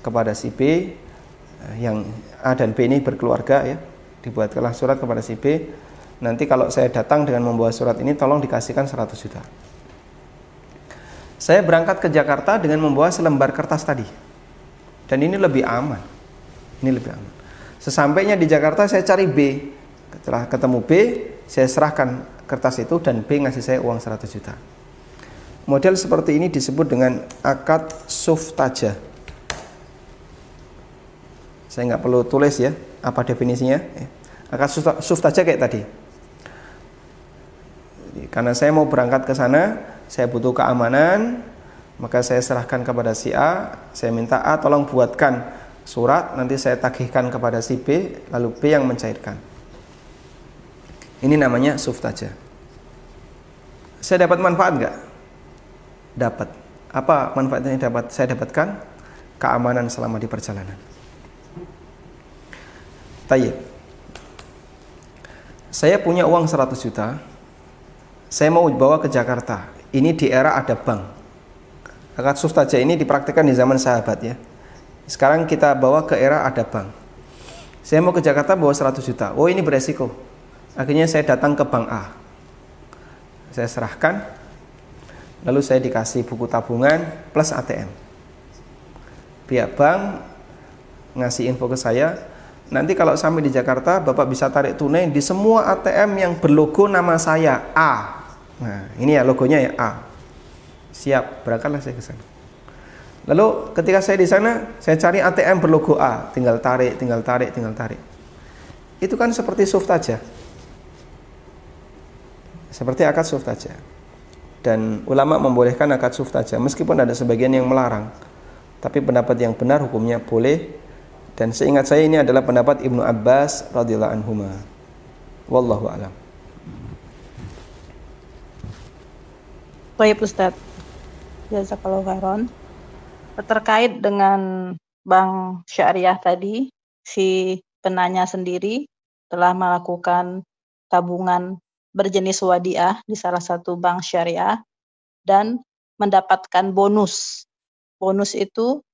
kepada si B eh, yang A dan B ini berkeluarga ya. Dibuatkanlah surat kepada si B. Nanti kalau saya datang dengan membawa surat ini tolong dikasihkan 100 juta. Saya berangkat ke Jakarta dengan membawa selembar kertas tadi. Dan ini lebih aman ini lebih aman sesampainya di Jakarta saya cari B setelah ketemu B saya serahkan kertas itu dan B ngasih saya uang 100 juta model seperti ini disebut dengan akad suftajah saya nggak perlu tulis ya apa definisinya. Akad suf saja kayak tadi. Karena saya mau berangkat ke sana, saya butuh keamanan, maka saya serahkan kepada si A, saya minta A tolong buatkan surat, nanti saya tagihkan kepada si B, lalu B yang mencairkan. Ini namanya suftaja. Saya dapat manfaat nggak? Dapat. Apa manfaatnya yang dapat saya dapatkan? Keamanan selama di perjalanan. Tayyib. Saya punya uang 100 juta. Saya mau bawa ke Jakarta. Ini di era ada bank. Akad suftaja ini dipraktikkan di zaman sahabat ya. Sekarang kita bawa ke era ada bank. Saya mau ke Jakarta bawa 100 juta. Oh ini beresiko. Akhirnya saya datang ke bank A. Saya serahkan. Lalu saya dikasih buku tabungan plus ATM. Pihak bank ngasih info ke saya, Nanti kalau sampai di Jakarta, Bapak bisa tarik tunai di semua ATM yang berlogo nama saya A. Nah, ini ya logonya ya A. Siap, berangkatlah saya ke sana. Lalu ketika saya di sana, saya cari ATM berlogo A, tinggal tarik, tinggal tarik, tinggal tarik. Itu kan seperti soft aja. Seperti akad soft aja. Dan ulama membolehkan akad soft aja, meskipun ada sebagian yang melarang. Tapi pendapat yang benar hukumnya boleh dan seingat saya ini adalah pendapat Ibnu Abbas radhiyallahu anhu. Wallahu alam. Baik Ustaz. Jazakallahu khairan. Terkait dengan bank syariah tadi, si penanya sendiri telah melakukan tabungan berjenis wadiah di salah satu bank syariah dan mendapatkan bonus. Bonus itu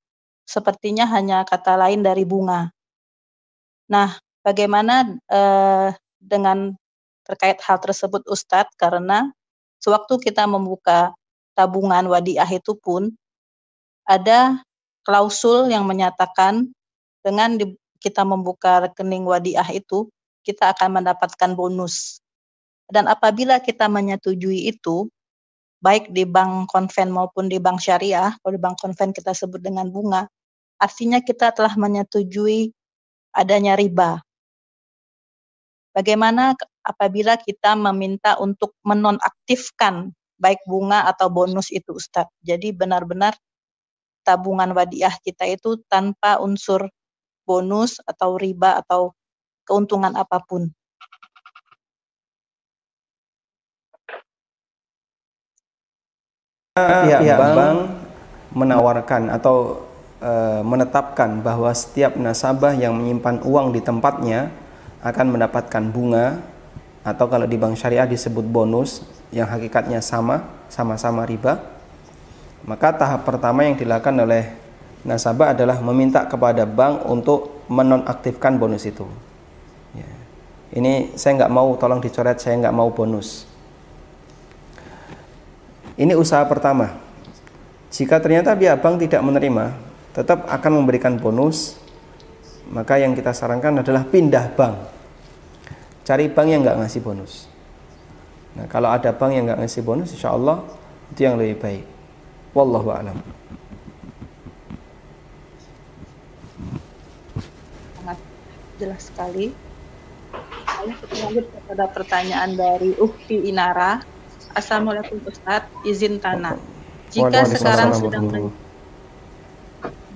sepertinya hanya kata lain dari bunga. Nah, bagaimana eh, dengan terkait hal tersebut Ustadz? Karena sewaktu kita membuka tabungan wadiah itu pun ada klausul yang menyatakan dengan di, kita membuka rekening wadiah itu kita akan mendapatkan bonus. Dan apabila kita menyetujui itu, baik di bank konven maupun di bank syariah, kalau di bank konven kita sebut dengan bunga, artinya kita telah menyetujui adanya riba. Bagaimana apabila kita meminta untuk menonaktifkan baik bunga atau bonus itu Ustadz. Jadi benar-benar tabungan wadiah kita itu tanpa unsur bonus atau riba atau keuntungan apa pun. Pihak, pihak bank, bank menawarkan atau e, menetapkan bahwa setiap nasabah yang menyimpan uang di tempatnya akan mendapatkan bunga atau kalau di bank syariah disebut bonus yang hakikatnya sama, sama-sama riba. Maka tahap pertama yang dilakukan oleh nasabah adalah meminta kepada bank untuk menonaktifkan bonus itu. Ya. Ini saya nggak mau, tolong dicoret, saya nggak mau bonus. Ini usaha pertama. Jika ternyata pihak bank tidak menerima, tetap akan memberikan bonus, maka yang kita sarankan adalah pindah bank cari bank yang nggak ngasih bonus nah kalau ada bank yang nggak ngasih bonus insya Allah itu yang lebih baik wallahu a'lam. Sangat jelas sekali. Lalu kita lanjut kepada pertanyaan dari Ukti Inara. Assalamualaikum Ustaz. Izin tanah jika sekarang sedang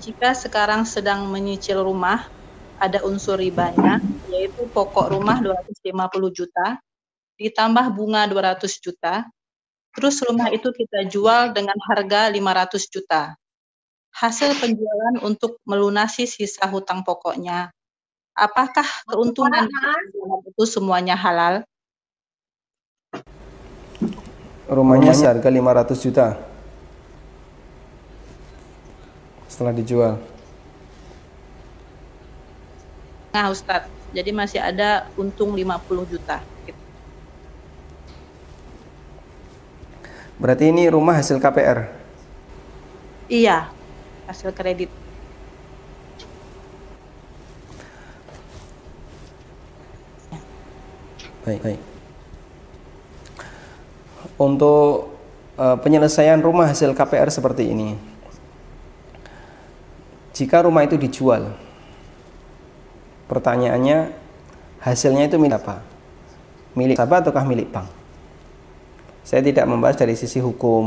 jika sekarang sedang menyicil rumah ada unsur ribanya yaitu pokok rumah 250 juta ditambah bunga 200 juta terus rumah itu kita jual dengan harga 500 juta. Hasil penjualan untuk melunasi sisa hutang pokoknya. Apakah keuntungan itu semuanya halal? Rumahnya seharga 500 juta. Setelah dijual. Nah, Ustadz. Jadi masih ada untung 50 juta. Berarti ini rumah hasil KPR? Iya, hasil kredit. Baik, baik. Untuk uh, penyelesaian rumah hasil KPR seperti ini. Jika rumah itu dijual, Pertanyaannya, hasilnya itu milik apa? Milik sahabat ataukah milik bank? Saya tidak membahas dari sisi hukum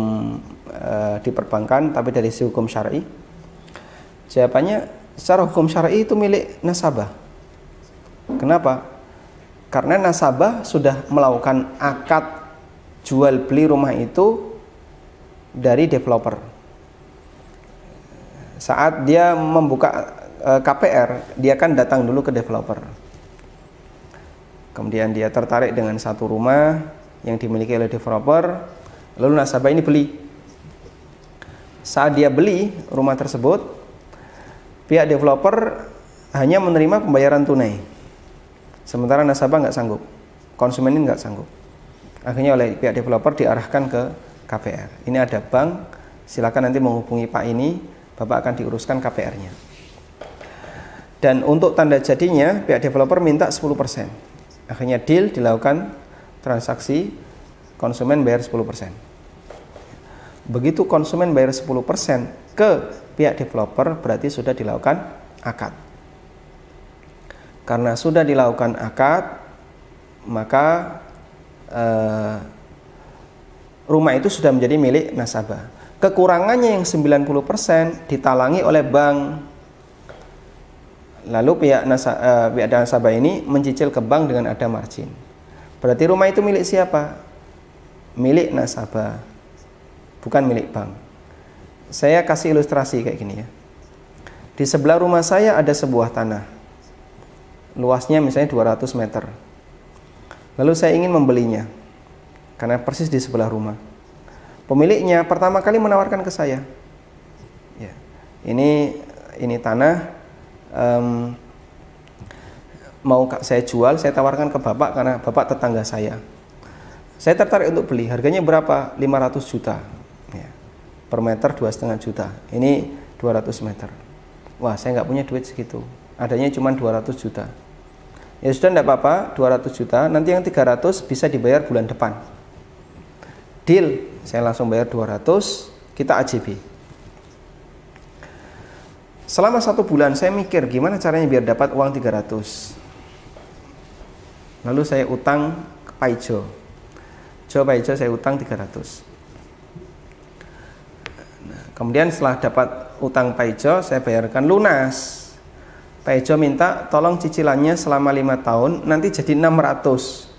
e, di perbankan, tapi dari sisi hukum syar'i. Jawabannya, secara hukum syar'i itu milik nasabah. Kenapa? Karena nasabah sudah melakukan akad jual beli rumah itu dari developer. Saat dia membuka Eh, KPR, dia kan datang dulu ke developer. Kemudian dia tertarik dengan satu rumah yang dimiliki oleh developer, lalu nasabah ini beli. Saat dia beli rumah tersebut, pihak developer hanya menerima pembayaran tunai. Sementara nasabah nggak sanggup, konsumen ini nggak sanggup. Akhirnya oleh pihak developer diarahkan ke KPR. Ini ada bank, silakan nanti menghubungi Pak ini, Bapak akan diuruskan KPR-nya. Dan untuk tanda jadinya pihak developer minta 10%. Akhirnya deal dilakukan transaksi konsumen bayar 10%. Begitu konsumen bayar 10% ke pihak developer berarti sudah dilakukan akad. Karena sudah dilakukan akad, maka eh, rumah itu sudah menjadi milik nasabah. Kekurangannya yang 90% ditalangi oleh bank. Lalu pihak nasa, uh, pihak nasabah ini mencicil ke bank dengan ada margin. Berarti rumah itu milik siapa? Milik nasabah. Bukan milik bank. Saya kasih ilustrasi kayak gini ya. Di sebelah rumah saya ada sebuah tanah. Luasnya misalnya 200 meter. Lalu saya ingin membelinya. Karena persis di sebelah rumah pemiliknya pertama kali menawarkan ke saya ya ini ini tanah um, mau saya jual saya tawarkan ke bapak karena bapak tetangga saya. Saya tertarik untuk beli harganya berapa? 500 juta. Ya. per meter dua setengah juta. Ini 200 meter. Wah saya nggak punya duit segitu. Adanya cuma 200 juta. Ya sudah tidak apa-apa 200 juta. Nanti yang 300 bisa dibayar bulan depan. Deal. Saya langsung bayar 200 kita AJB selama satu bulan saya mikir gimana caranya biar dapat uang 300 lalu saya utang ke Paijo Jo Paijo saya utang 300 nah, kemudian setelah dapat utang Paijo saya bayarkan lunas Paijo minta tolong cicilannya selama lima tahun nanti jadi 600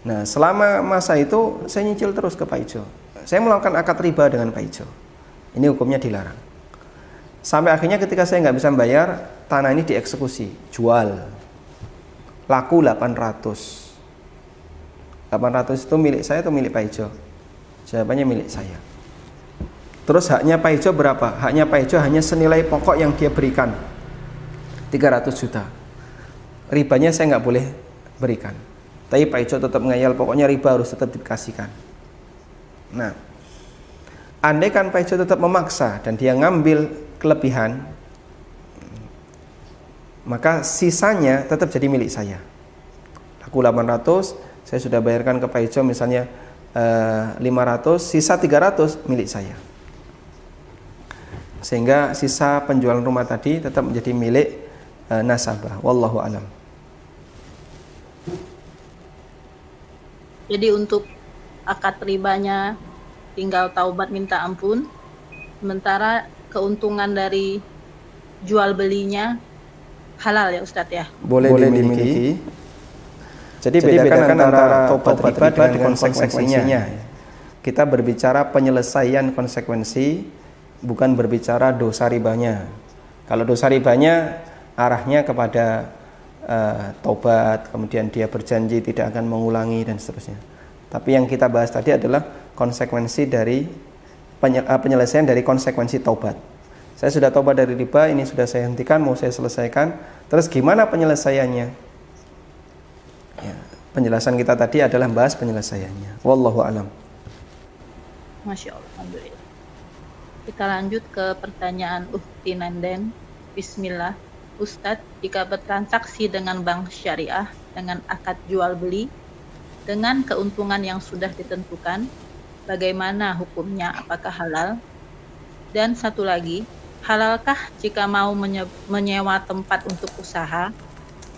Nah, selama masa itu saya nyicil terus ke Pak Ijo. Saya melakukan akad riba dengan Pak Ijo. Ini hukumnya dilarang. Sampai akhirnya ketika saya nggak bisa bayar, tanah ini dieksekusi, jual. Laku 800. 800 itu milik saya atau milik Pak Ijo? Jawabannya milik saya. Terus haknya Pak Ijo berapa? Haknya Pak Ijo hanya senilai pokok yang dia berikan. 300 juta. Ribanya saya nggak boleh berikan. Tapi Pak Ijo tetap ngayal, pokoknya riba harus tetap dikasihkan. Nah, andai kan Pak Ijo tetap memaksa dan dia ngambil kelebihan, maka sisanya tetap jadi milik saya. Aku 800, saya sudah bayarkan ke Pak Ijo misalnya eh, 500, sisa 300 milik saya. Sehingga sisa penjualan rumah tadi tetap menjadi milik eh, nasabah. Wallahu alam. Jadi untuk akad ribanya tinggal taubat minta ampun. Sementara keuntungan dari jual belinya halal ya Ustadz ya? Boleh, Boleh dimiliki. dimiliki. Jadi, Jadi bedakan, bedakan antara taubat riba dengan, dengan konsekuensinya. Kita berbicara penyelesaian konsekuensi, bukan berbicara dosa ribanya. Kalau dosa ribanya arahnya kepada uh, tobat, kemudian dia berjanji tidak akan mengulangi dan seterusnya. Tapi yang kita bahas tadi adalah konsekuensi dari eh, penyelesaian dari konsekuensi tobat. Saya sudah tobat dari riba, ini sudah saya hentikan, mau saya selesaikan. Terus gimana penyelesaiannya? Ya, penjelasan kita tadi adalah bahas penyelesaiannya. Wallahu alam. Masya Allah. Kita lanjut ke pertanyaan Uhti Nanden. Bismillah. Ustadz jika bertransaksi dengan bank syariah dengan akad jual beli dengan keuntungan yang sudah ditentukan, bagaimana hukumnya? Apakah halal? Dan satu lagi, halalkah jika mau menyewa tempat untuk usaha,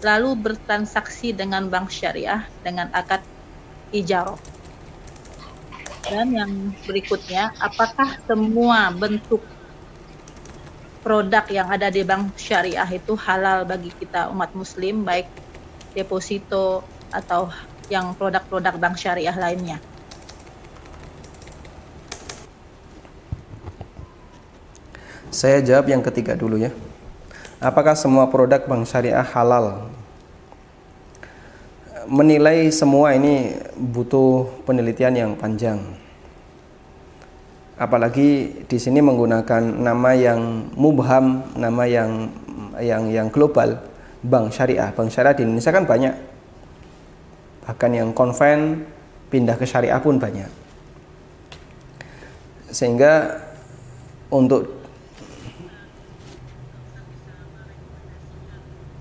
lalu bertransaksi dengan bank syariah dengan akad ijarah? Dan yang berikutnya, apakah semua bentuk produk yang ada di bank syariah itu halal bagi kita umat muslim baik deposito atau yang produk-produk bank syariah lainnya. Saya jawab yang ketiga dulu ya. Apakah semua produk bank syariah halal? Menilai semua ini butuh penelitian yang panjang apalagi di sini menggunakan nama yang mubham, nama yang yang yang global, bank syariah. Bank syariah di Indonesia kan banyak. Bahkan yang konven pindah ke syariah pun banyak. Sehingga untuk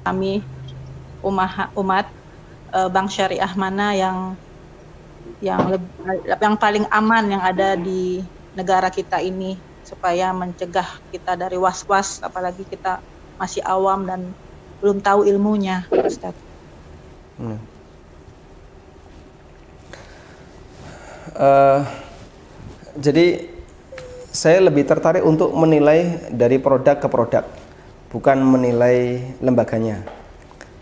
kami umat umat eh, bank syariah mana yang yang lebih, yang paling aman yang ada di negara kita ini supaya mencegah kita dari was-was apalagi kita masih awam dan belum tahu ilmunya Ustaz. Hmm. Uh, jadi saya lebih tertarik untuk menilai dari produk ke produk, bukan menilai lembaganya.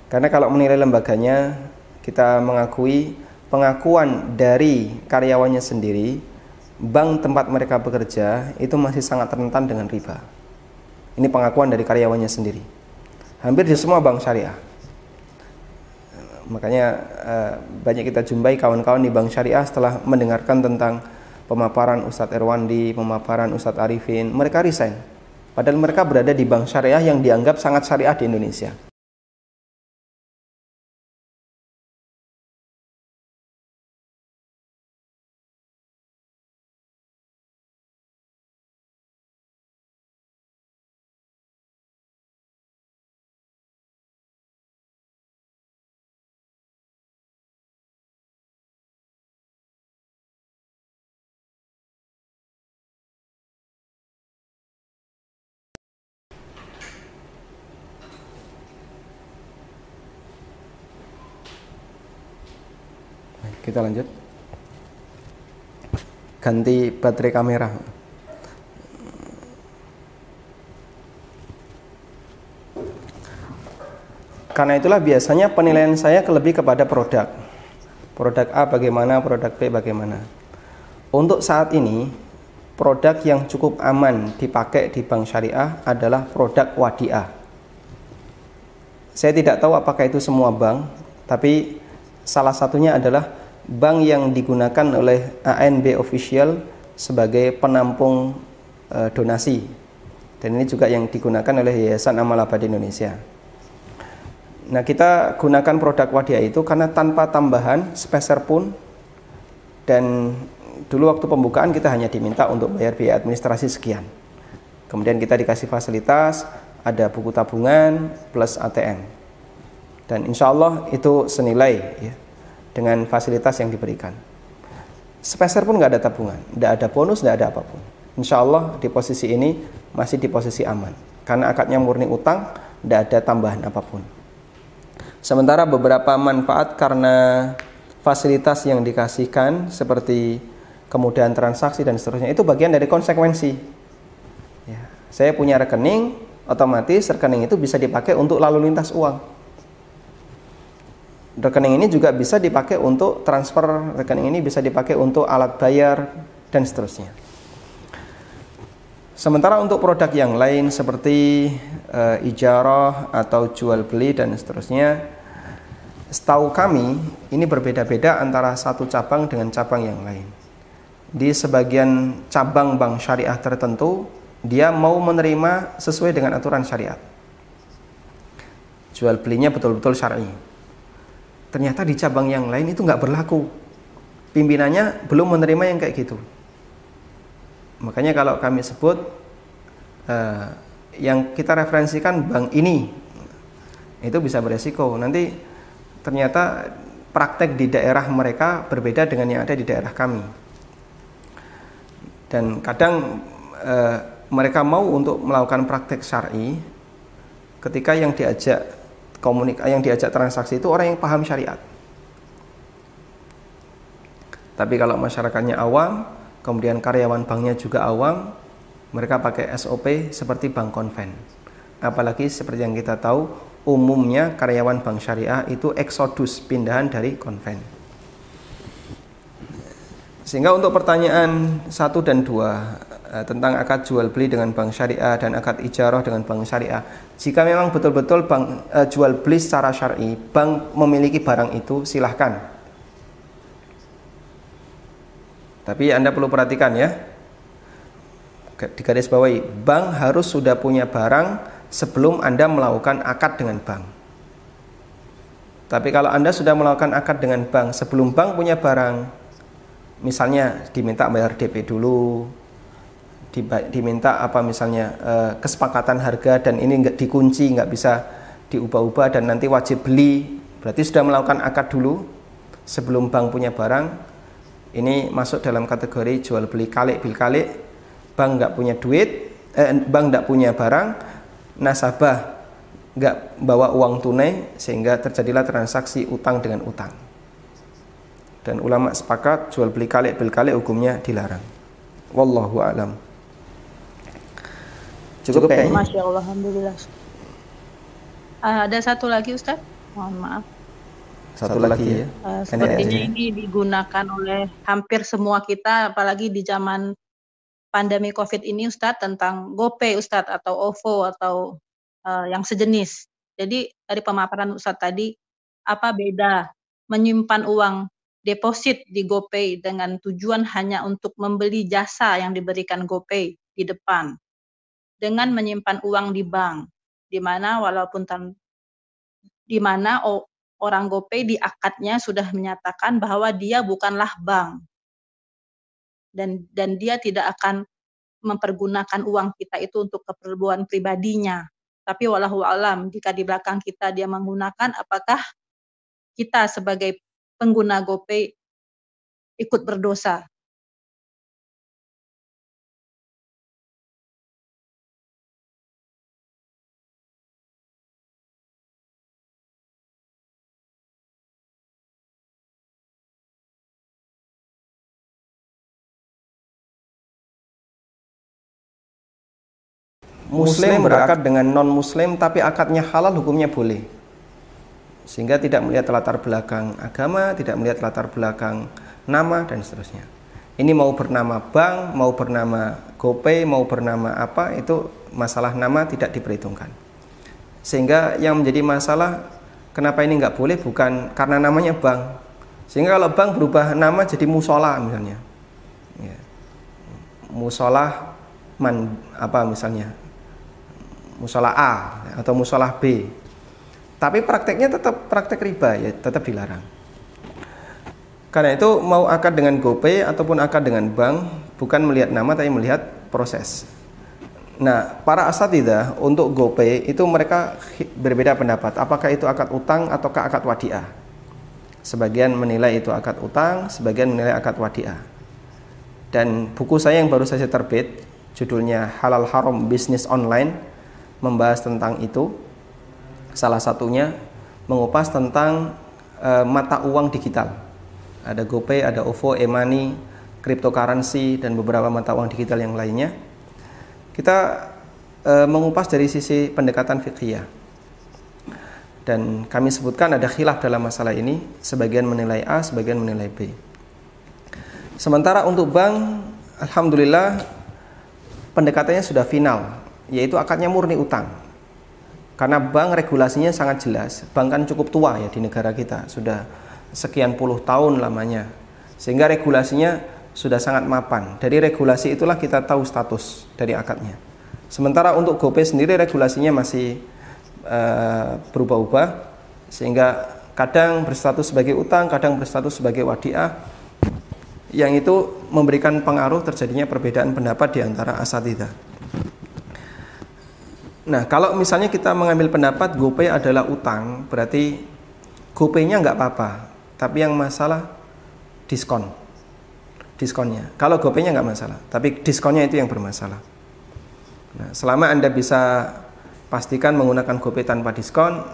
Karena kalau menilai lembaganya, kita mengakui pengakuan dari karyawannya sendiri, bank tempat mereka bekerja itu masih sangat rentan dengan riba. Ini pengakuan dari karyawannya sendiri. Hampir di semua bank syariah. Makanya eh, banyak kita jumpai kawan-kawan di bank syariah setelah mendengarkan tentang pemaparan Ustadz Erwandi, pemaparan Ustadz Arifin, mereka resign. Padahal mereka berada di bank syariah yang dianggap sangat syariah di Indonesia. Kita lanjut. Ganti baterai kamera. Karena itulah biasanya penilaian saya lebih kepada produk. Produk A bagaimana, produk B bagaimana. Untuk saat ini produk yang cukup aman dipakai di bank syariah adalah produk wadiah saya tidak tahu apakah itu semua bank tapi salah satunya adalah bank yang digunakan oleh ANB official sebagai penampung e, donasi dan ini juga yang digunakan oleh Yayasan Amal Abadi Indonesia. Nah kita gunakan produk Wadia itu karena tanpa tambahan speser pun dan dulu waktu pembukaan kita hanya diminta untuk bayar biaya administrasi sekian. Kemudian kita dikasih fasilitas, ada buku tabungan plus ATM. Dan insya Allah itu senilai ya, dengan fasilitas yang diberikan. Speser pun nggak ada tabungan, nggak ada bonus, nggak ada apa pun. Insya Allah di posisi ini masih di posisi aman, karena akadnya murni utang, nggak ada tambahan apa pun. Sementara beberapa manfaat karena fasilitas yang dikasihkan seperti kemudahan transaksi dan seterusnya itu bagian dari konsekuensi. Ya, saya punya rekening, otomatis rekening itu bisa dipakai untuk lalu lintas uang rekening ini juga bisa dipakai untuk transfer rekening ini bisa dipakai untuk alat bayar dan seterusnya. Sementara untuk produk yang lain seperti uh, ijarah atau jual beli dan seterusnya setahu kami ini berbeda-beda antara satu cabang dengan cabang yang lain. Di sebagian cabang bank syariah tertentu dia mau menerima sesuai dengan aturan syariat. Jual belinya betul-betul syar'i ternyata di cabang yang lain itu nggak berlaku. Pimpinannya belum menerima yang kayak gitu. Makanya kalau kami sebut uh, yang kita referensikan bank ini itu bisa beresiko. Nanti ternyata praktek di daerah mereka berbeda dengan yang ada di daerah kami. Dan kadang uh, mereka mau untuk melakukan praktek syari ketika yang diajak komunik yang diajak transaksi itu orang yang paham syariat. Tapi kalau masyarakatnya awam, kemudian karyawan banknya juga awam, mereka pakai SOP seperti bank konven. Apalagi seperti yang kita tahu, umumnya karyawan bank syariah itu eksodus pindahan dari konven. Sehingga untuk pertanyaan satu dan dua Eh, tentang akad jual beli dengan bank syariah dan akad ijarah dengan bank syariah. Jika memang betul-betul bank uh, jual beli secara syar'i, bank memiliki barang itu silahkan. Tapi Anda perlu perhatikan ya. Di garis bawahi, bank harus sudah punya barang sebelum Anda melakukan akad dengan bank. Tapi kalau Anda sudah melakukan akad dengan bank sebelum bank punya barang, misalnya diminta bayar DP dulu, diminta apa misalnya uh, kesepakatan harga dan ini nggak dikunci nggak bisa diubah-ubah dan nanti wajib beli. Berarti sudah melakukan akad dulu sebelum bank punya barang. Ini masuk dalam kategori jual beli kalik bil kalik. Bank nggak punya duit eh, bank nggak punya barang nasabah nggak bawa uang tunai sehingga terjadilah transaksi utang dengan utang. Dan ulama sepakat jual beli kalik beli kalik hukumnya dilarang. Wallahu alam cukup kayaknya. Masya Allah Alhamdulillah. Uh, ada satu lagi Ustaz? Mohon maaf. Satu, satu lagi ya? uh, sepertinya ini digunakan oleh hampir semua kita apalagi di zaman pandemi COVID ini Ustadz tentang GoPay Ustadz atau OVO atau uh, yang sejenis. Jadi dari pemaparan Ustadz tadi apa beda menyimpan uang deposit di GoPay dengan tujuan hanya untuk membeli jasa yang diberikan GoPay di depan dengan menyimpan uang di bank di mana walaupun tan di mana orang GoPay di akadnya sudah menyatakan bahwa dia bukanlah bank dan dan dia tidak akan mempergunakan uang kita itu untuk keperluan pribadinya. Tapi walau alam jika di belakang kita dia menggunakan apakah kita sebagai pengguna GoPay ikut berdosa. Muslim berakad dengan non Muslim tapi akadnya halal hukumnya boleh sehingga tidak melihat latar belakang agama, tidak melihat latar belakang nama dan seterusnya. Ini mau bernama bank, mau bernama GoPay, mau bernama apa itu masalah nama tidak diperhitungkan. Sehingga yang menjadi masalah kenapa ini nggak boleh bukan karena namanya bank. Sehingga kalau bank berubah nama jadi musola misalnya, ya. musola man apa misalnya, musola A atau musola B tapi prakteknya tetap praktek riba ya, tetap dilarang. Karena itu mau akad dengan GoPay ataupun akad dengan bank bukan melihat nama tapi melihat proses. Nah, para asatidah untuk GoPay itu mereka berbeda pendapat. Apakah itu akad utang ataukah akad wadiah? Sebagian menilai itu akad utang, sebagian menilai akad wadiah. Dan buku saya yang baru saja terbit, judulnya Halal Haram Bisnis Online, membahas tentang itu Salah satunya mengupas tentang e, mata uang digital. Ada GoPay, ada OVO, e-money, cryptocurrency dan beberapa mata uang digital yang lainnya. Kita e, mengupas dari sisi pendekatan fikih dan kami sebutkan ada khilaf dalam masalah ini sebagian menilai A sebagian menilai B sementara untuk bank Alhamdulillah pendekatannya sudah final yaitu akadnya murni utang karena bank regulasinya sangat jelas. Bank kan cukup tua ya di negara kita, sudah sekian puluh tahun lamanya. Sehingga regulasinya sudah sangat mapan. Dari regulasi itulah kita tahu status dari akadnya. Sementara untuk GoPay sendiri regulasinya masih uh, berubah-ubah sehingga kadang berstatus sebagai utang, kadang berstatus sebagai wadiah yang itu memberikan pengaruh terjadinya perbedaan pendapat di antara asatidah. Nah, kalau misalnya kita mengambil pendapat GoPay adalah utang, berarti GoPay-nya nggak apa-apa, tapi yang masalah diskon. Diskonnya. Kalau GoPay-nya nggak masalah, tapi diskonnya itu yang bermasalah. Nah, selama Anda bisa pastikan menggunakan GoPay tanpa diskon,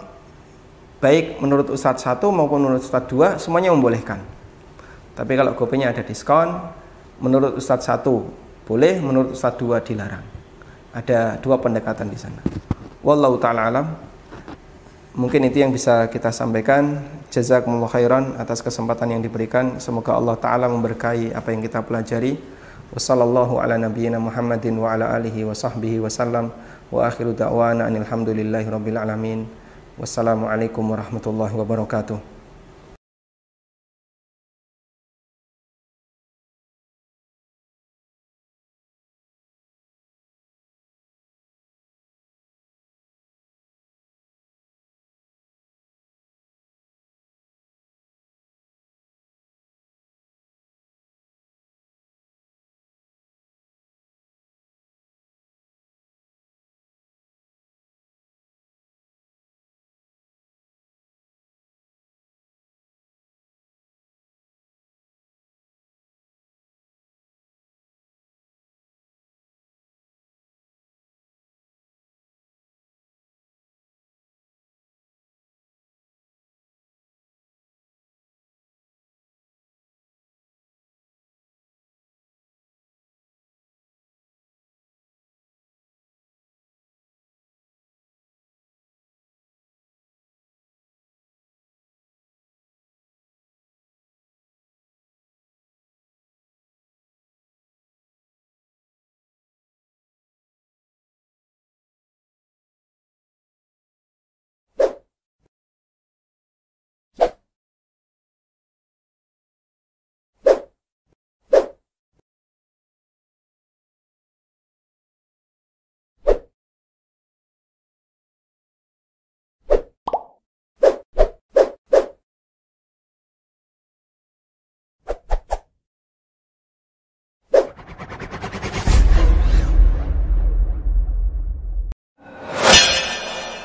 baik menurut Ustadz satu maupun menurut Ustadz dua, semuanya membolehkan. Tapi kalau GoPay-nya ada diskon, menurut Ustadz satu boleh, menurut Ustadz dua dilarang ada dua pendekatan di sana. Wallahu taala alam. Mungkin itu yang bisa kita sampaikan. Jazakumullah khairan atas kesempatan yang diberikan. Semoga Allah taala memberkahi apa yang kita pelajari. Wassallallahu ala nabiyyina Muhammadin wa ala alihi wa sahbihi wasallam. Wa akhiru da'wana alamin. Wassalamualaikum warahmatullahi wabarakatuh.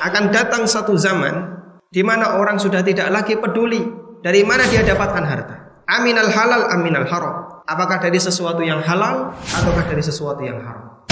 akan datang satu zaman di mana orang sudah tidak lagi peduli dari mana dia dapatkan harta. Aminal halal, aminal haram. Apakah dari sesuatu yang halal ataukah dari sesuatu yang haram?